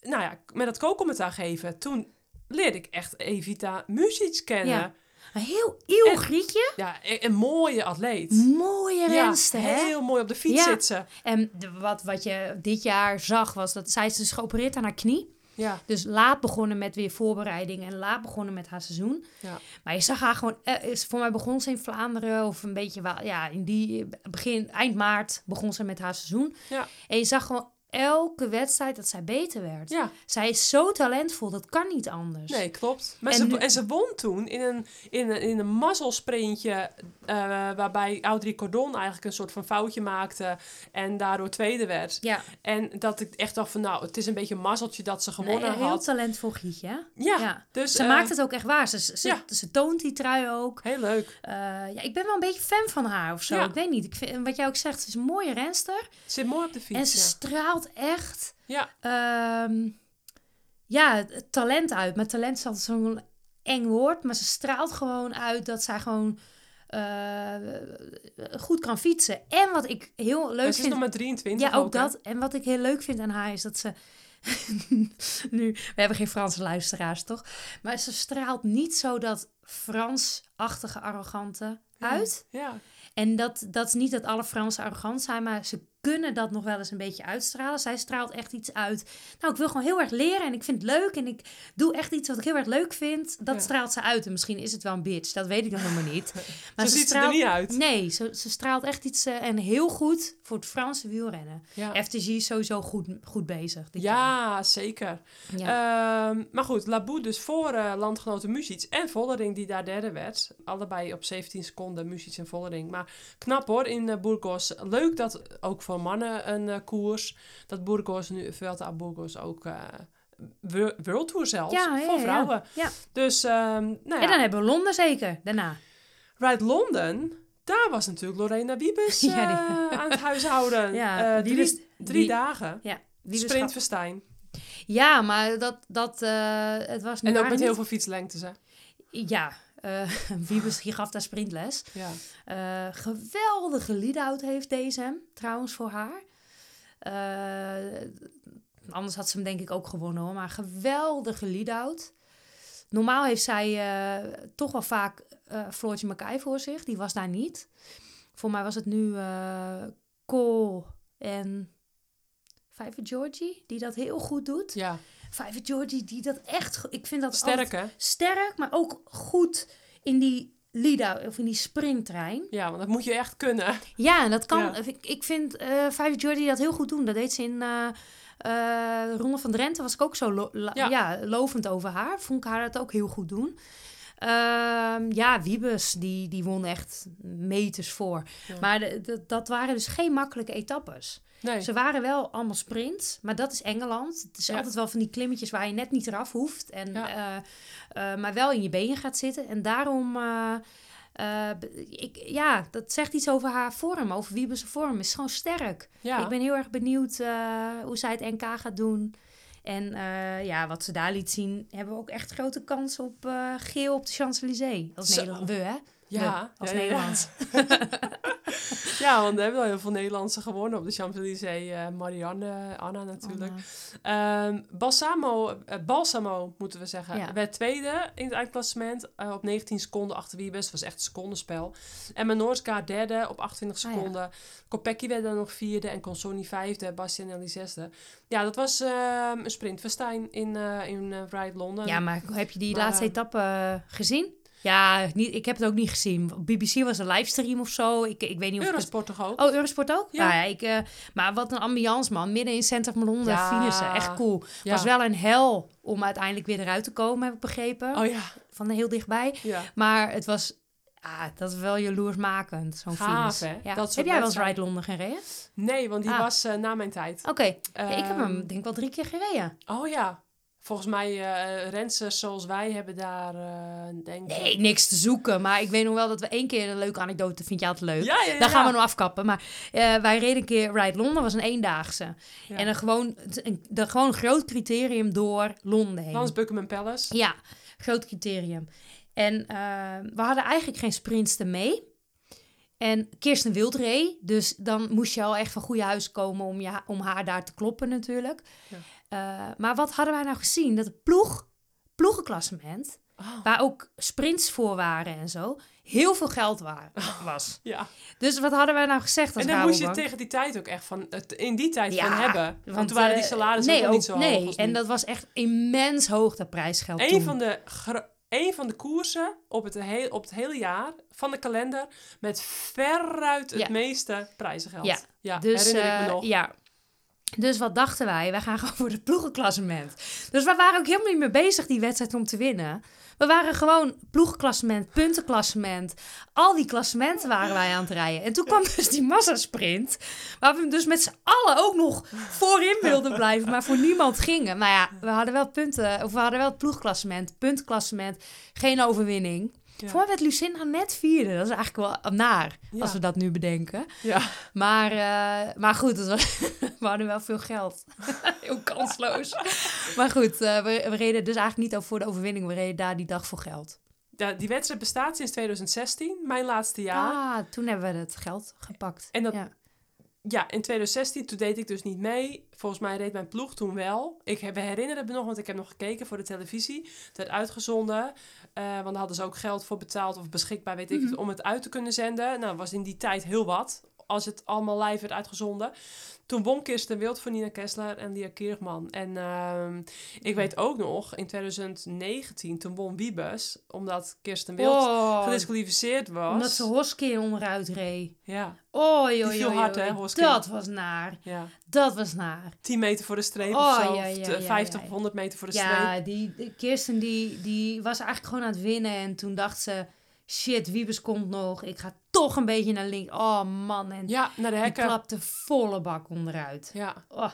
nou ja, met dat co-commentaar geven, toen leerde ik echt Evita Muzic kennen. Ja. Een heel eeuw grietje. Ja, een, een mooie atleet. Mooie Ja, renster, hè? heel mooi op de fiets Ja. zit ze. En de- wat, wat je dit jaar zag, was dat zij is dus geopereerd aan haar knie. Ja, Dus laat begonnen met weer voorbereiding en laat begonnen met haar seizoen. ja. Maar je zag haar gewoon, eh, is, voor mij begon ze in Vlaanderen of een beetje, wel, ja, in die begin, eind maart begon ze met haar seizoen. Ja. En je zag gewoon elke wedstrijd dat zij beter werd. ja. Zij is zo talentvol, dat kan niet anders. Nee, klopt. Maar En ze, nu- en ze won toen in een, in een, in een mazzelsprintje... eh, waarbij Audrey Cordon eigenlijk een soort van foutje maakte... en daardoor tweede werd. Ja, En dat ik echt dacht van, nou, het is een beetje een mazzeltje dat ze nee, gewonnen een heel had. talentvol Gietje. Ja, Ja. dus... Ze eh, maakt het ook echt waar. Ze, ze, ja. ze toont die trui ook. Heel leuk. Eh, ja, ik ben wel een beetje fan van haar of zo. Ja. Ik weet niet. Ik vind, wat jij ook zegt, ze is een mooie renster. Zit mooi op de fiets. en ze ja. Straalt echt Ja, ehm, ja, talent uit. Maar talent is altijd zo'n eng woord. Maar ze straalt gewoon uit dat zij gewoon eh, goed kan fietsen. En wat ik heel leuk ze is vind... nog maar 23 Ja, ook dat. En wat ik heel leuk vind aan haar is dat ze... (laughs) nu, we hebben geen Franse luisteraars, toch? Maar ze straalt niet zo dat Frans-achtige arrogante uit. Ja, En dat, dat is niet dat alle Fransen arrogant zijn, maar ze kunnen dat nog wel eens een beetje uitstralen. Zij straalt echt iets uit. Nou, ik wil gewoon heel erg leren en ik vind het leuk en ik doe echt iets wat ik heel erg leuk vind. Dat Ja. straalt ze uit. En misschien is het wel een bitch, dat weet ik nog helemaal niet. (laughs) Maar Zo ziet ze er niet uit. Nee, ze, ze straalt echt iets eh, en heel goed voor het Franse wielrennen. ja. FTG is sowieso goed, goed bezig. dit jaar. ja zeker. ja. Ehm, maar goed, Laboe dus voor eh, landgenoten Muzic en Vollering die daar derde werd. Allebei op 17 seconden, Muzic en Vollering. Maar knap hoor, in eh, Burgos. Leuk dat ook voor mannen een eh, koers. Dat Burgos nu, Vuelta a Burgos ook... eh Wo- World Tour zelfs, Ja, ja, voor vrouwen. ja. Dus, ehm, nou ja, En dan hebben we Londen zeker, daarna. Ride London, daar was natuurlijk Lorena Wiebes (laughs) Ja, eh, aan het huishouden. (laughs) Ja, die drie, drie die- dagen. Ja, die Sprintverstijn. Ja, maar dat, dat het was En ook met heel veel fietslengtes, hè? Ja, eh (laughs) Wiebes die gaf daar sprintles. Ja. Eh, geweldige lead-out heeft deze hem, trouwens, voor haar. Eh, anders had ze hem denk ik ook gewonnen hoor. Maar geweldige lead-out. Normaal heeft zij toch wel vaak Floortje Mackay voor zich. Die was daar niet. Voor mij was het nu Cole en Vijver Georgie die dat heel goed doet. ja. Vijver Georgie die dat echt... Ik vind dat Sterk, hè? sterk, maar ook goed in die lead of in die springtrein. Ja, want dat moet je echt kunnen. Ja, dat kan. Ja. Ik, ik vind eh Vijver Jordi dat heel goed doen. Dat deed ze in eh, Ronde van Drenthe. Was ik ook zo lo- Ja. ja. lovend over haar. Vond ik haar dat ook heel goed doen. Ehm, ja, Wiebes, die, die won echt meters voor. Ja. Maar de, de- dat waren dus geen makkelijke etappes. Nee. Ze waren wel allemaal sprints, maar dat is Engeland. Het is Ja. altijd wel van die klimmetjes waar je net niet eraf hoeft. En, Ja. eh, eh, maar wel in je benen gaat zitten. En daarom eh, ik, ja, dat zegt iets over haar vorm, over Wiebes vorm. Is gewoon sterk. Ja. Ik ben heel erg benieuwd hoe zij het NK gaat doen. En ja, wat ze daar liet zien, hebben we ook echt grote kans op geel op de Champs-Élysées. Als Zo. Nederland, we hè? Ja, als ja, ja, ja. Nederlands. (laughs) Ja, want we hebben al heel veel Nederlandse gewonnen op de Champs-Élysées. Eh, Marianne, Anna natuurlijk. Ehm, Balsamo, eh, Balsamo, moeten we zeggen, Ja. werd tweede in het eindklassement. eh, op 19 seconden achter Wiebes. Het was echt een secondenspel. En Menorska derde op 28 Ah, seconden. Kopecky werd dan nog vierde. En Consoni vijfde. Bastianelli zesde. Ja, dat was ehm, een sprintfestijn in, in Ride Londen. Ja, maar heb je die Maar, laatste etappe gezien? Ja, niet, ik heb het ook niet gezien. BBC was een livestream of zo. Ik, ik weet niet of het toch ook? Oh, Eurosport ook? Ja. Ja. ik, eh, maar wat een ambiance, man. Midden in Center van Londen, Ja. finissen. Echt cool. Ja. Was wel een hel om uiteindelijk weer eruit te komen, heb ik begrepen. Oh ja, Van heel dichtbij. ja. Maar het was... Ah, dat is wel jaloersmakend, zo'n Gaaf, hè? Ja. Heb jij wel eens. Ride Londen gereden? Nee, want die Ah. was eh, na mijn tijd. Oké, ik heb Ehm, hem denk ik wel drie keer gereden. Oh ja. Volgens mij, rensters zoals wij hebben daar, eh denk ik... Nee, niks te zoeken. Maar ik weet nog wel dat we één keer een leuke anekdote, vind je altijd leuk. Ja, ja, ja. Daar gaan we nog afkappen. Maar eh, wij reden een keer Ride Londen, was een eendaagse. En een gewoon, een, gewoon een groot criterium door Londen heen. Dan is Buckingham Palace. Ja, groot criterium. En we hadden eigenlijk geen sprintster mee. En Kirsten Wild reed, dus dan moest je al echt van goede huis komen om, je, om haar daar te kloppen natuurlijk. Ja. Eh, maar wat hadden wij nou gezien? Dat het ploeg, ploegenklassement, Oh, waar ook sprints voor waren en zo, heel veel geld wa- was. ja. Dus wat hadden wij nou gezegd als En daar moest je tegen die tijd ook echt van, in die tijd Ja, van hebben. Want, Want toen waren die eh, salarissen nee, ook nog niet zo nee. hoog als En dat was echt immens hoog, dat prijsgeld Een toen. van, de een van de koersen op het, heel, op het hele jaar van de kalender met veruit het Ja. meeste prijzengeld. Ja, ja Dus, eh, ja. Dus wat dachten wij? Wij gaan (laughs) gewoon voor het ploegenklassement. Dus we waren ook helemaal niet meer bezig die wedstrijd om te winnen. We waren gewoon ploegenklassement, puntenklassement. Al die klassementen waren wij aan het rijden. En toen kwam dus die massasprint. Waar we dus met z'n allen ook nog voorin wilden blijven. Maar voor niemand gingen. Maar ja, we hadden wel punten. Of we hadden wel het ploegklassement, puntenklassement. Geen overwinning. Ja. Voor mij werd Lucinda net vierde. Dat is eigenlijk wel naar, Ja. als we dat nu bedenken. Ja. Maar, eh, maar goed, het was, we hadden wel veel geld. (laughs) Heel kansloos. maar goed, eh, we, we reden dus eigenlijk niet voor de overwinning. We reden daar die dag voor geld. Ja, die wedstrijd bestaat sinds 2016, mijn laatste jaar. Ah, toen hebben we het geld gepakt. En dat- ja. Ja, in 2016, toen deed ik dus niet mee. Volgens mij reed mijn ploeg toen wel. Ik heb, we herinneren me nog, want ik heb nog gekeken voor de televisie. Het werd uitgezonden, eh, want daar hadden ze ook geld voor betaald of beschikbaar, weet ik het, om het uit te kunnen zenden. Nou, was in die tijd heel wat, als het allemaal live werd uitgezonden. Toen won Kirsten Wild voor Nina Kessler en Lia Kirchman. En ehm, ik weet ook nog, in 2019, toen won Wiebes, omdat Kirsten Wild Oh, gedisqualificeerd was. omdat ze Hoskin onderuit reed. Ja, Oh, joh, viel joh, hard, hè? Dat was naar. ja. Dat was naar. 10 meter voor de streep Oh, of zo. ja, ja, ja, 50 ja. of 100 meter voor de streep. Ja, die, die Kirsten die, die was eigenlijk gewoon aan het winnen. En toen dacht ze, shit, Wiebes komt nog. Ik ga toch een beetje naar links. Oh man, en Ja, naar de die hekken. klapte volle bak onderuit. Ja. Oh,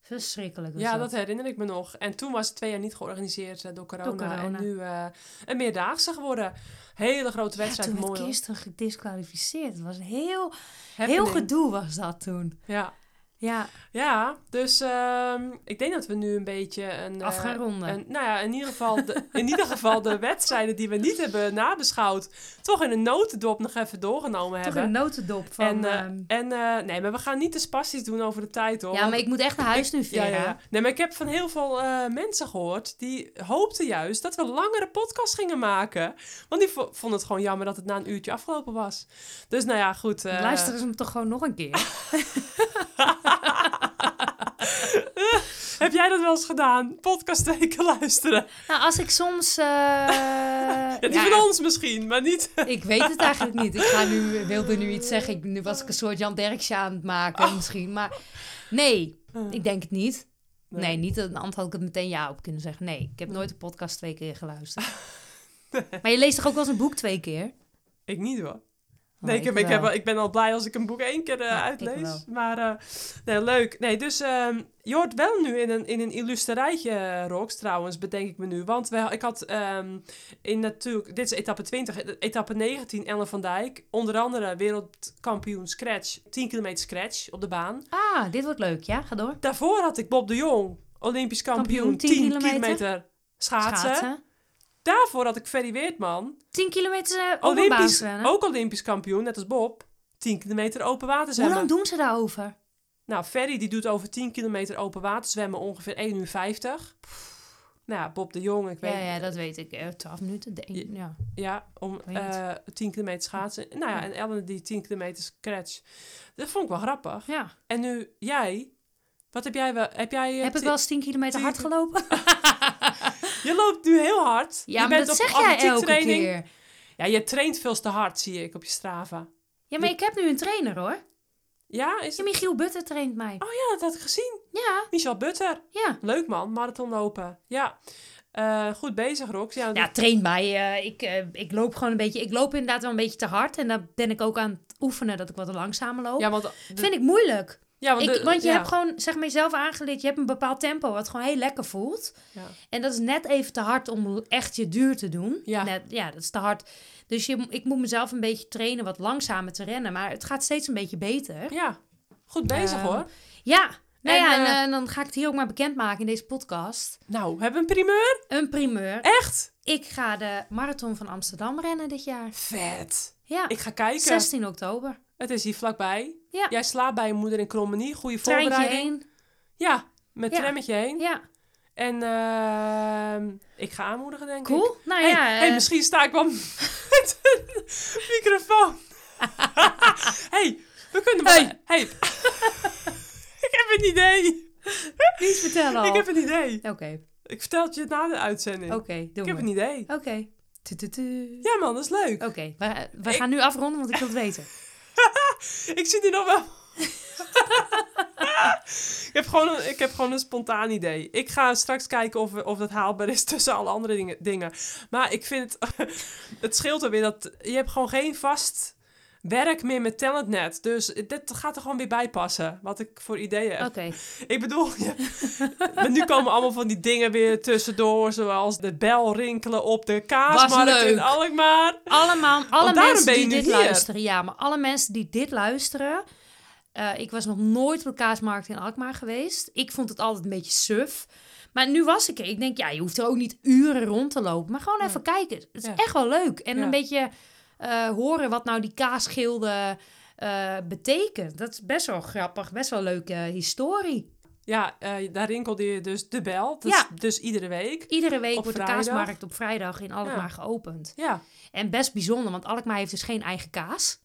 verschrikkelijk ja, dat. dat herinner ik me nog. En toen was het twee jaar niet georganiseerd eh, door, corona, Door corona. En nu eh, een meerdaagse geworden. Hele grote Ja, wedstrijd. toen mooi werd. Kirsten gedisqualificeerd. Het was heel, Happening. heel gedoe was dat toen. Ja. Ja, ja, dus ehm, ik denk dat we nu een beetje een... af eh, gaan ronden. een, nou ja, in ieder, geval de, in ieder geval de (laughs) wedstrijden die we niet hebben nabeschouwd... toch in een notendop nog even doorgenomen Toch hebben. een notendop van... en eh, ehm, en eh, nee, maar we gaan niet te spastisch doen over de tijd hoor. ja, maar ik moet echt naar huis nu, Ja, Vera. ja, ja. Nee, maar ik heb van heel veel eh, mensen gehoord die hoopten juist dat we langere podcast gingen maken. Want die vo- vonden het gewoon jammer dat het na een uurtje afgelopen was. Dus nou ja, goed. eh, Luisteren ze hem toch gewoon nog een keer? (laughs) (laughs) heb jij dat wel eens gedaan? Podcast twee keer luisteren. nou, als ik soms... eh, (laughs) Ja, die ja, van ons misschien, maar niet. (laughs) Ik weet het eigenlijk niet. Ik ga nu, wilde nu iets zeggen. Ik, nu was ik een soort Jan Derksen aan het maken Oh. misschien. Maar nee, ik denk het niet. Nee. Nee, niet. Een antwoord had ik het meteen ja op kunnen zeggen. Nee, ik heb nooit een podcast twee keer geluisterd. Maar je leest toch ook wel eens een boek twee keer? Ik niet hoor. Nee, ik, heb, ik, heb, ik ben al blij als ik een boek één keer eh, Ja, uitlees. Maar eh, nee, leuk. Nee, dus ehm, je hoort wel nu in een, in een illusterijtje, eh, Rox, trouwens, bedenk ik me nu. Want we, ik had ehm, in natuurlijk, dit is etappe 20, eh, etappe 19, Ellen van Dijk. Onder andere wereldkampioen scratch, 10 kilometer scratch op de baan. Ah, dit wordt leuk. Ja, ga door. Daarvoor had ik Bob de Jong, Olympisch kampioen, Kampioen, 10, 10 kilometer, kilometer. schaatsen. Schaatsen. Daarvoor had ik Ferry Weertman, 10 kilometer uh, Olympisch, rennen. ook Olympisch kampioen, net als Bob. 10 kilometer open water Hoe zwemmen. lang doen ze daarover? Nou, Ferry die doet over 10 kilometer open water zwemmen ongeveer 1 uur 50. Nou, ja, Bob de Jong, ik weet Ja, ja, dat weet ik. Eh, 12 minuten. denk ik, Ja. ja, om Weet eh 10 kilometer schaatsen. Nou ja, en Ellen die 10 kilometer scratch. Dat vond ik wel grappig. ja. En nu jij, wat heb jij wel? Heb jij? eh, Heb ik wel eens 10 kilometer hard gelopen? (laughs) (laughs) Je loopt nu heel hard. Ja, je maar bent dat op zeg jij elke keer. Ja, je traint veel te hard, zie ik op je Strava. Ja, maar ik heb nu een trainer hoor. Ja, is Ja, het? Michiel Butter traint mij. Oh ja, dat had ik gezien. Ja, Michel Butter. ja. Leuk man, marathon lopen. Ja. Eh, goed bezig, Rox. Ja, Ja, traint mij. eh, ik, eh, ik loop gewoon een beetje. Ik loop inderdaad wel een beetje te hard. En dan ben ik ook aan het oefenen dat ik wat langzamer loop. ja, want, de- Vind ik moeilijk. Ja, want, Ik, de- want je ja. hebt gewoon, zeg maar, jezelf aangeleerd. Je hebt een bepaald tempo wat gewoon heel lekker voelt. Ja. En dat is net even te hard om echt je duur te doen. Ja. Net, ja, dat is te hard. Dus je, ik moet mezelf een beetje trainen wat langzamer te rennen. Maar het gaat steeds een beetje beter. Ja, goed bezig Ehm, hoor. Ja, nou En, ja, en, eh, eh, dan ga ik het hier ook maar bekendmaken in deze podcast. Nou, hebben we een primeur? Een primeur. Echt? Ik ga de Marathon van Amsterdam rennen dit jaar. Vet. Ja, Ik ga kijken. 16 oktober. Het is hier vlakbij. Ja. Jij slaapt bij je moeder in Krommenie. Goede Treintje voorbereiding. heen. Ja, met Ja. trammetje heen. Ja, En ehm, ik ga aanmoedigen, denk ik. cool. Nou Hey, ja, hey, eh, misschien sta ik wel (laughs) met een microfoon. (laughs) hey, we kunnen wel... Hey. Hey. (laughs) ik heb een idee. niet vertellen al. Ik heb een idee. Oké, Ik vertel het je na de uitzending. oké, doen ik heb een idee. Oké. Ja man, dat is leuk. Oké, we, we Ik- gaan nu afronden, want ik wil het weten. (laughs) Ik zit hier nog wel... (laughs) ik, heb gewoon een, ik heb gewoon een spontaan idee. Ik ga straks kijken of, of dat haalbaar is tussen alle andere dingen. dingen. Maar ik vind het... (laughs) het scheelt er weer dat... Je hebt gewoon geen vast werk meer met TalentNet. Dus dit gaat er gewoon weer bij passen. Wat ik voor ideeën heb. Oké. (laughs) Ik bedoel, je, maar nu komen allemaal van die dingen weer tussendoor. Zoals de bel rinkelen op de kaasmarkt in Alkmaar. Allemaal, alle mensen ben je die dit hier. luisteren. Ja, maar alle mensen die dit luisteren. eh, ik was nog nooit op de kaasmarkt in Alkmaar geweest. Ik vond het altijd een beetje suf. Maar nu was ik er. Ik denk, ja, je hoeft er ook niet uren rond te lopen. Maar gewoon even kijken. Het is Ja. echt wel leuk. En Ja. een beetje eh, horen wat nou die kaasgilden eh betekent. Dat is best wel grappig. Best wel een leuke historie. Ja, eh, daar rinkelde je dus de bel. Dat Ja. dus iedere week. Iedere week wordt vrijdag? de kaasmarkt op vrijdag in Alkmaar Ja. geopend. Ja. En best bijzonder, want Alkmaar heeft dus geen eigen kaas.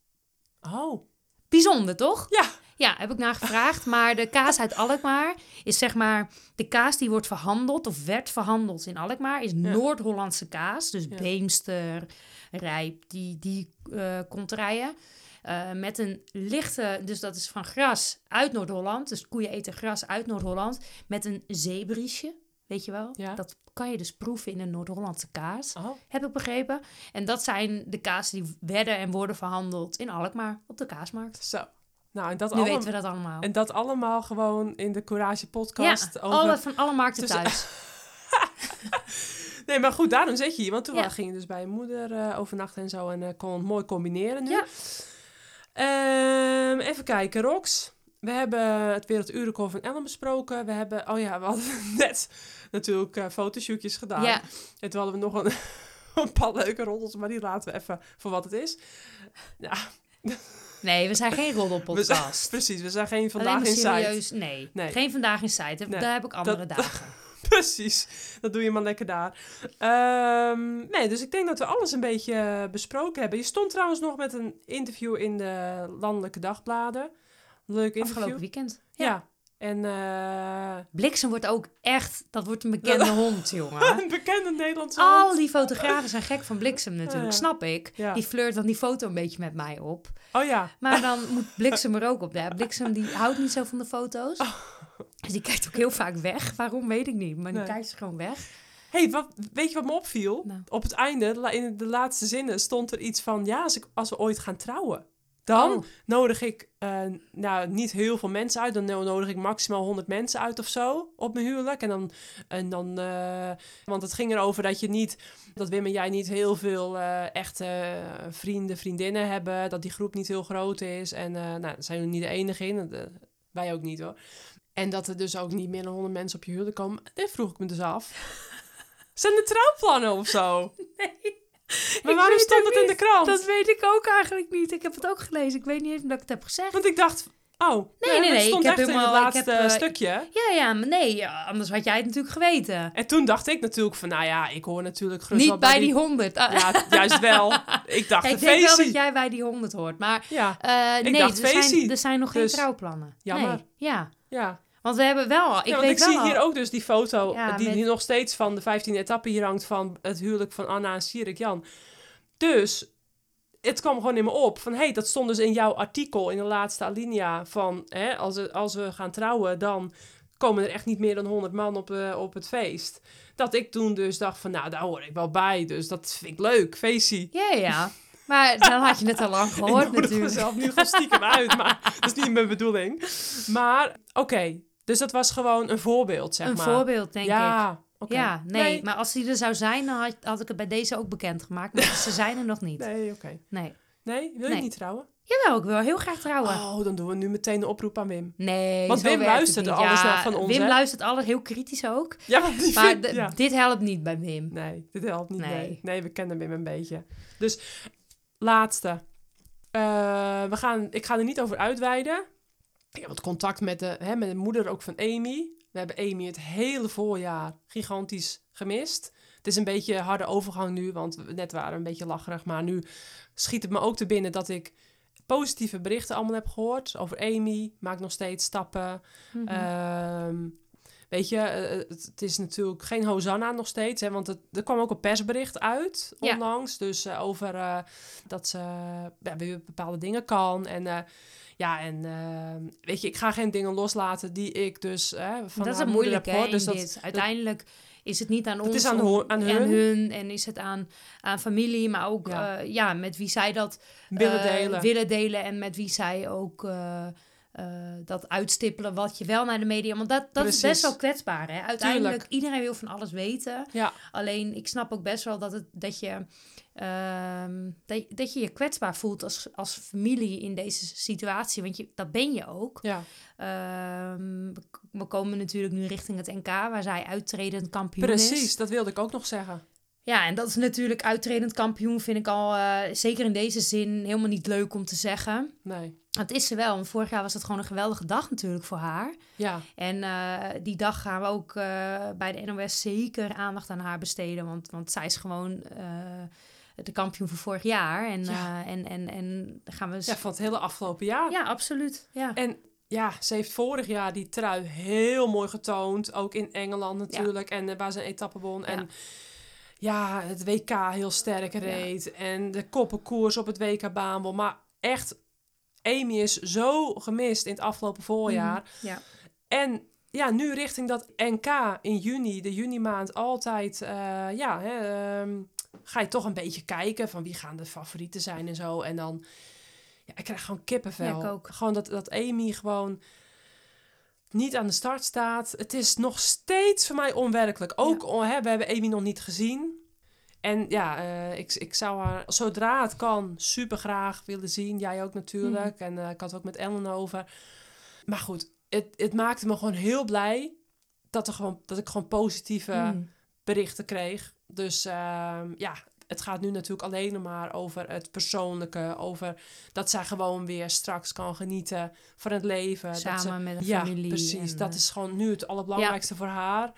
Oh. Bijzonder, toch? Ja. Ja, heb ik naar gevraagd. Maar de kaas uit Alkmaar is zeg maar... De kaas die wordt verhandeld of werd verhandeld in Alkmaar... is Noord-Hollandse kaas. Dus. Beemster, Rijp, die, die eh konterijen. Eh, met een lichte... Dus dat is van gras uit Noord-Holland. Dus koeien eten gras uit Noord-Holland. Met een zeebriesje, weet je wel? Ja. Dat kan je dus proeven in een Noord-Hollandse kaas. Oh. Heb ik begrepen. En dat zijn de kaas die werden en worden verhandeld in Alkmaar op de kaasmarkt. Zo. Nou, en dat, Nu allemaal, weten we dat allemaal. en dat allemaal gewoon in de Courage ja, podcast. over... alle, van alle markten thuis. (laughs) Nee, maar goed, daarom zit je hier. Want toen Ja. ging je dus bij je moeder eh, overnachten en zo. En eh, kon het mooi combineren nu. Ja. Ehm, even kijken, Rox. We hebben het Werelduurrecord van Ellen besproken. We hebben, oh ja, we hadden (laughs) net natuurlijk eh, fotoshootjes gedaan. Ja, En toen hadden we nog een, (laughs) een paar leuke roddels, maar die laten we even voor wat het is. Ja, nee, we zijn geen (laughs) we zijn, roddelpodcast. precies, we zijn geen vandaag in site. serieus. Nee, Nee. geen vandaag in site. Nee, Daar heb ik andere dat- dagen. Precies, dat doe je maar lekker daar. Ehm, nee, dus ik denk dat we alles een beetje eh, besproken hebben. Je stond trouwens nog met een interview in de landelijke dagbladen. Leuk interview. Afgelopen weekend. Ja. En eh, Bliksem wordt ook echt, dat wordt een (laughs) bekende hond, jongen. (laughs) een bekende Nederlandse Al hond. die fotografen zijn gek van Bliksem natuurlijk, Ja, snap ik. Ja. Die flirt dan die foto een beetje met mij op. Oh ja, Maar dan (laughs) moet Bliksem er ook op. Ja, Bliksem die houdt niet zo van de foto's. Dus die kijkt ook heel vaak weg. Waarom, weet ik niet. Maar die Nee. kijkt ze gewoon weg. hey, wat, weet je wat me opviel? Nou. Op het einde, in de laatste zinnen, stond er iets van... Ja, als, ik, als we ooit gaan trouwen, dan Oh. nodig ik eh, nou, niet heel veel mensen uit. Dan no- nodig ik maximaal 100 mensen uit of zo op mijn huwelijk. En dan, en dan eh, want het ging erover dat je niet, dat Wim en jij niet heel veel eh, echte vrienden, vriendinnen hebben. Dat die groep niet heel groot is. En nou, daar zijn we niet de enige in. Wij ook niet hoor. En dat er dus ook niet meer dan 100 mensen op je huwelijk komen. Dit vroeg ik me dus af. (laughs) Zijn er trouwplannen of zo? (laughs) Nee. Maar Ik waarom stond het in de krant? Dat weet ik ook eigenlijk niet. Ik heb het ook gelezen. Ik weet niet eens of ik het heb gezegd. Want ik dacht, oh, Nee, ja, nee, stond ik heb echt in het helemaal- ik laatste heb, eh, stukje. Ja, ja, maar nee, ja, anders had jij het natuurlijk geweten. En toen dacht ik natuurlijk van, nou ja, ik hoor natuurlijk gerust Niet bij die honderd. Ah, Ja, (laughs) juist wel. Ik dacht ik een denk wel dat jij bij die honderd hoort. Maar Ja, eh, Ik nee, dacht er, zijn, er zijn nog geen Dus, trouwplannen. jammer. Nee, ja, ja. want we hebben wel... Ik ja, weet ik wel zie al- hier ook dus die foto Ja, die met- hier nog steeds van de 15e etappe hier hangt van het huwelijk van Anna en Sierik Jan. Dus het kwam gewoon in me op van, hé, hey, dat stond dus in jouw artikel in de laatste alinea van, hè, als, we- als we gaan trouwen, dan komen er echt niet meer dan 100 man op, eh, op het feest. Dat ik toen dus dacht van, nou, daar hoor ik wel bij, dus dat vind ik leuk, feestie. Ja, ja. (laughs) Maar dan had je het al lang (laughs) ik gehoord natuurlijk. mezelf nu gewoon stiekem uit, maar dat is niet mijn bedoeling. Maar, oké, dus dat was gewoon een voorbeeld, zeg Een maar. voorbeeld, denk ik. ja. Ja, nee, maar als die er zou zijn, dan had, had ik het bij deze ook bekendgemaakt. Maar ze zijn er nog niet. Nee. (laughs) Nee, oké. nee. Nee, wil je Nee. niet trouwen? Jawel, ik wil heel graag trouwen. Oh, dan doen we nu meteen een oproep aan Wim. Nee, Want Wim niet. alles ja, van ons, Wim hè? luistert alles heel kritisch ook. Ja, die Maar vindt- ja. dit helpt niet bij Wim. Nee, dit helpt niet. Nee. Nee. nee, we kennen Wim een beetje. Dus, laatste. Eh, we gaan, ik ga er niet over uitweiden. Ik heb wat contact met de, hè, met de moeder ook van Amy. We hebben Amy het hele voorjaar gigantisch gemist. Het is een beetje een harde overgang nu, want we net waren we een beetje lacherig. Maar nu schiet het me ook te binnen dat ik positieve berichten allemaal heb gehoord over Amy. Maakt nog steeds stappen. Mhm. Ehm, weet je, eh, het, het is natuurlijk geen Hosanna nog steeds, hè, want het, er kwam ook een persbericht uit Ja. onlangs. Dus eh, over eh, dat ze ja, weer bepaalde dingen kan. En eh, ja, en eh, weet je, ik ga geen dingen loslaten die ik dus eh, van dat is moeilijk, hè, in Dus dat, dit. Uiteindelijk is het niet aan ons is aan om- hun. hun en is het aan, aan familie, maar ook Ja. met wie zij dat willen eh, delen. willen delen en met wie zij ook eh, eh, dat uitstippelen wat je wel naar de media... Want dat, dat is Precies. best wel kwetsbaar, hè? Uiteindelijk, Tuurlijk. iedereen wil van alles weten. Ja, Alleen, ik snap ook best wel dat, het, dat, je, ehm, dat, dat je je kwetsbaar voelt als, als familie in deze situatie. Want je, dat ben je ook. ja, Ehm, we, komen natuurlijk nu richting het NK, waar zij uittredend kampioen is. precies. Dat wilde ik ook nog zeggen. Ja, en dat is natuurlijk uitredend kampioen, vind ik al, eh, zeker in deze zin, helemaal niet leuk om te zeggen. Nee. Het is ze wel, want vorig jaar was het gewoon een geweldige dag natuurlijk voor haar. Ja, En eh, die dag gaan we ook eh, bij de NOS zeker aandacht aan haar besteden, want, want zij is gewoon eh, de kampioen van vorig jaar. En, Ja. en, en, en gaan we... ja, van het hele afgelopen jaar. ja, absoluut. Ja. En ja, ze heeft vorig jaar die trui heel mooi getoond. Ook in Engeland natuurlijk. En waar ze een etappe won. En ja, het WK heel sterk reed. En de koppenkoers op het WK baanbol. Maar echt, Amy is zo gemist in het afgelopen voorjaar. Mhm, Ja. En ja, nu richting dat NK in juni, de juni maand, altijd, eh, ja, hè, ehm, ga je toch een beetje kijken van wie gaan de favorieten zijn en zo. En dan, ja, ik krijg gewoon kippenvel. Ja, ook. Gewoon dat, dat Amy gewoon niet aan de start staat. Het is nog steeds voor mij onwerkelijk. Ook, oh, hè, we hebben Amy nog niet gezien. En ja, eh, ik, ik zou haar zodra het kan super graag willen zien. Jij ook natuurlijk. Mhm. En eh, ik had het ook met Ellen over. Maar goed, het, het maakte me gewoon heel blij dat, er gewoon, dat ik gewoon positieve Mm. berichten kreeg. Dus ehm, ja, het gaat nu natuurlijk alleen maar over het persoonlijke. Over dat zij gewoon weer straks kan genieten van het leven. dat ze, Samen met een ja, familie. precies. en, dat eh, is gewoon nu het allerbelangrijkste voor haar.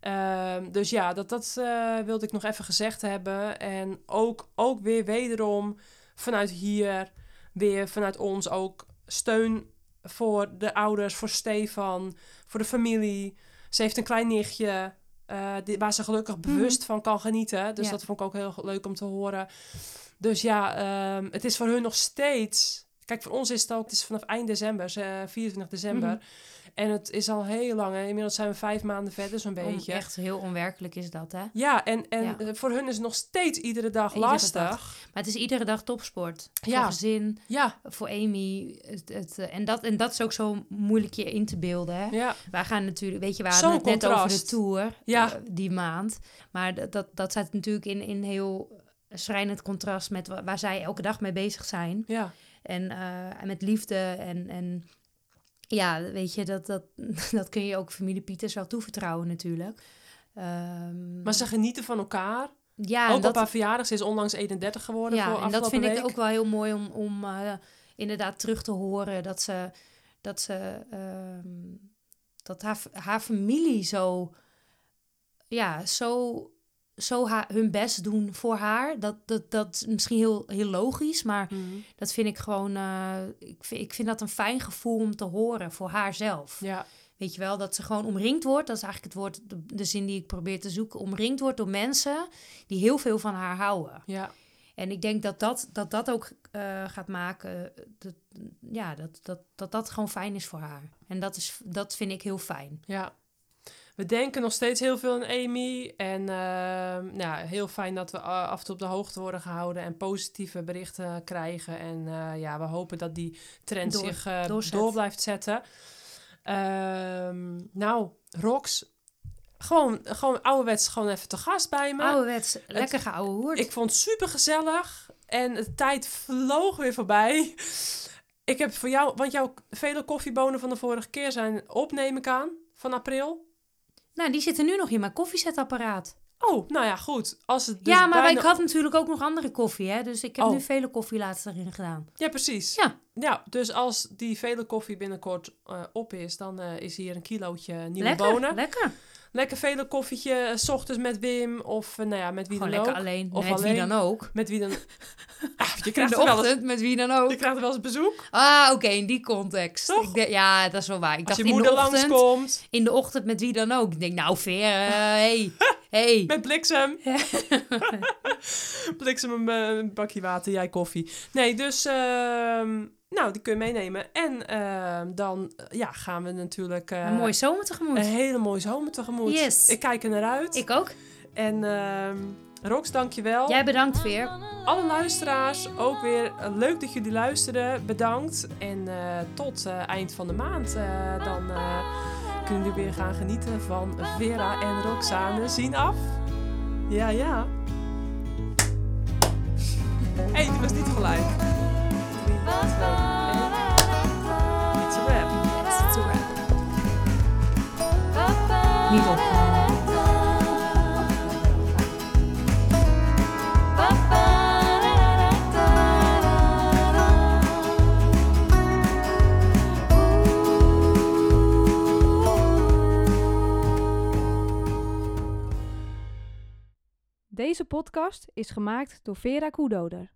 Ehm, dus ja, dat, dat eh, wilde ik nog even gezegd hebben. En ook, ook weer wederom vanuit hier, weer vanuit ons ook steun voor de ouders, voor Stefan, voor de familie. Ze heeft een klein nichtje eh, die, waar ze gelukkig bewust van kan genieten. Dus Ja. dat vond ik ook heel leuk om te horen. Dus ja, ehm, het is voor hun nog steeds Kijk, voor ons is het ook, het is vanaf eind december, eh, 24 december. Mhm. En het is al heel lang. Hè? Inmiddels zijn we vijf maanden verder, zo'n Om- beetje. echt heel onwerkelijk is dat, hè? Ja, en, en Ja. eh, voor hun is het nog steeds iedere dag Iedere lastig. Maar het is iedere dag topsport. Ja. Voor gezin, Ja, voor Amy. Het, het, eh, en, dat, en dat is ook zo moeilijk je in te beelden, hè? ja, Wij gaan natuurlijk, weet je, we hadden het net over de tour Ja. eh, die maand. Maar dat, dat, dat staat natuurlijk in, in heel schrijnend contrast met wa- waar zij elke dag mee bezig zijn. ja. En eh, met liefde en, en ja, weet je, dat, dat, (laughs) dat kun je ook familie Pieters wel toevertrouwen natuurlijk. Ehm, Maar ze genieten van elkaar. ja, ook en dat, op haar verjaardag. Ze is onlangs 31 geworden voor ja, en dat vind week. ik ook wel heel mooi om, om eh, inderdaad terug te horen dat ze, dat ze, ehm, dat haar, haar familie zo, ja, zo, zo haar, hun best doen voor haar. Dat, dat, dat is misschien heel, heel logisch, maar Mhm. dat vind ik gewoon, eh, ik, vind, ik vind dat een fijn gevoel om te horen voor haarzelf. Ja, Weet je wel, dat ze gewoon omringd wordt. Dat is eigenlijk het woord, de, de zin die ik probeer te zoeken. Omringd wordt door mensen die heel veel van haar houden. ja, En ik denk dat dat, dat, dat ook eh, gaat maken, eh, dat, ja, dat, dat, dat dat gewoon fijn is voor haar. En dat, is, dat vind ik heel fijn. ja. We denken nog steeds heel veel aan Amy. En ehm, ja, heel fijn dat we eh, af en toe op de hoogte worden gehouden. En positieve berichten krijgen. En eh, ja, we hopen dat die trend Door- zich eh, door blijft zetten. Ehm, nou, Rox. Gewoon, gewoon ouderwets gewoon even te gast bij me. Ouderwets, lekker geouwe hoerd. Ik vond het super gezellig en de tijd vloog weer voorbij. Ik heb voor jou, want jouw vele koffiebonen van de vorige keer zijn op, neem ik aan, van april. Nou, die zitten nu nog in mijn koffiezetapparaat. Oh, nou ja, goed. Als het dus ja, maar bijna- ik had natuurlijk ook nog andere koffie, hè. Dus ik heb Oh. nu vele koffie laatst erin gedaan. Ja, precies. Ja. Ja, dus als die vele koffie binnenkort eh, op is, dan eh, is hier een kilootje nieuwe lekker, bonen. lekker. Lekker vele koffietje, eh, s ochtends met Wim of eh, nou ja, met wie Gewoon dan lekker ook. alleen, Of met wie dan ook. Met wie dan... (laughs) Ah, je In krijgt de er wel eens, ochtend, met wie dan ook. je krijgt er wel eens bezoek. Ah, oké, in die context. Toch? Ik ja, dat is wel waar. Ik Als dacht je in moeder de ochtend, langskomt in de ochtend met wie dan ook. Ik denk, nou, Veer, eh, (laughs) hey, hey. met bliksem. (laughs) bliksem een, bakje water, jij koffie. Nee, dus ehm, nou, die kun je meenemen. En ehm, dan eh, ja, gaan we natuurlijk eh, Een mooie zomer tegemoet. een hele mooie zomer tegemoet. Yes. Ik kijk er naar uit. Ik ook. En ehm Rox, dankjewel. Jij bedankt, Veer. Alle luisteraars, ook weer eh, leuk dat jullie luisteren. Bedankt. En eh, tot eh, eind van de maand. eh, dan eh, kunnen jullie weer gaan genieten van Vera en Roxane zien af. Ja, ja. Hé, hey, die was niet gelijk. It's a wrap. It's a wrap. Niet opgehaald. Deze podcast is gemaakt door Vera Koedoder.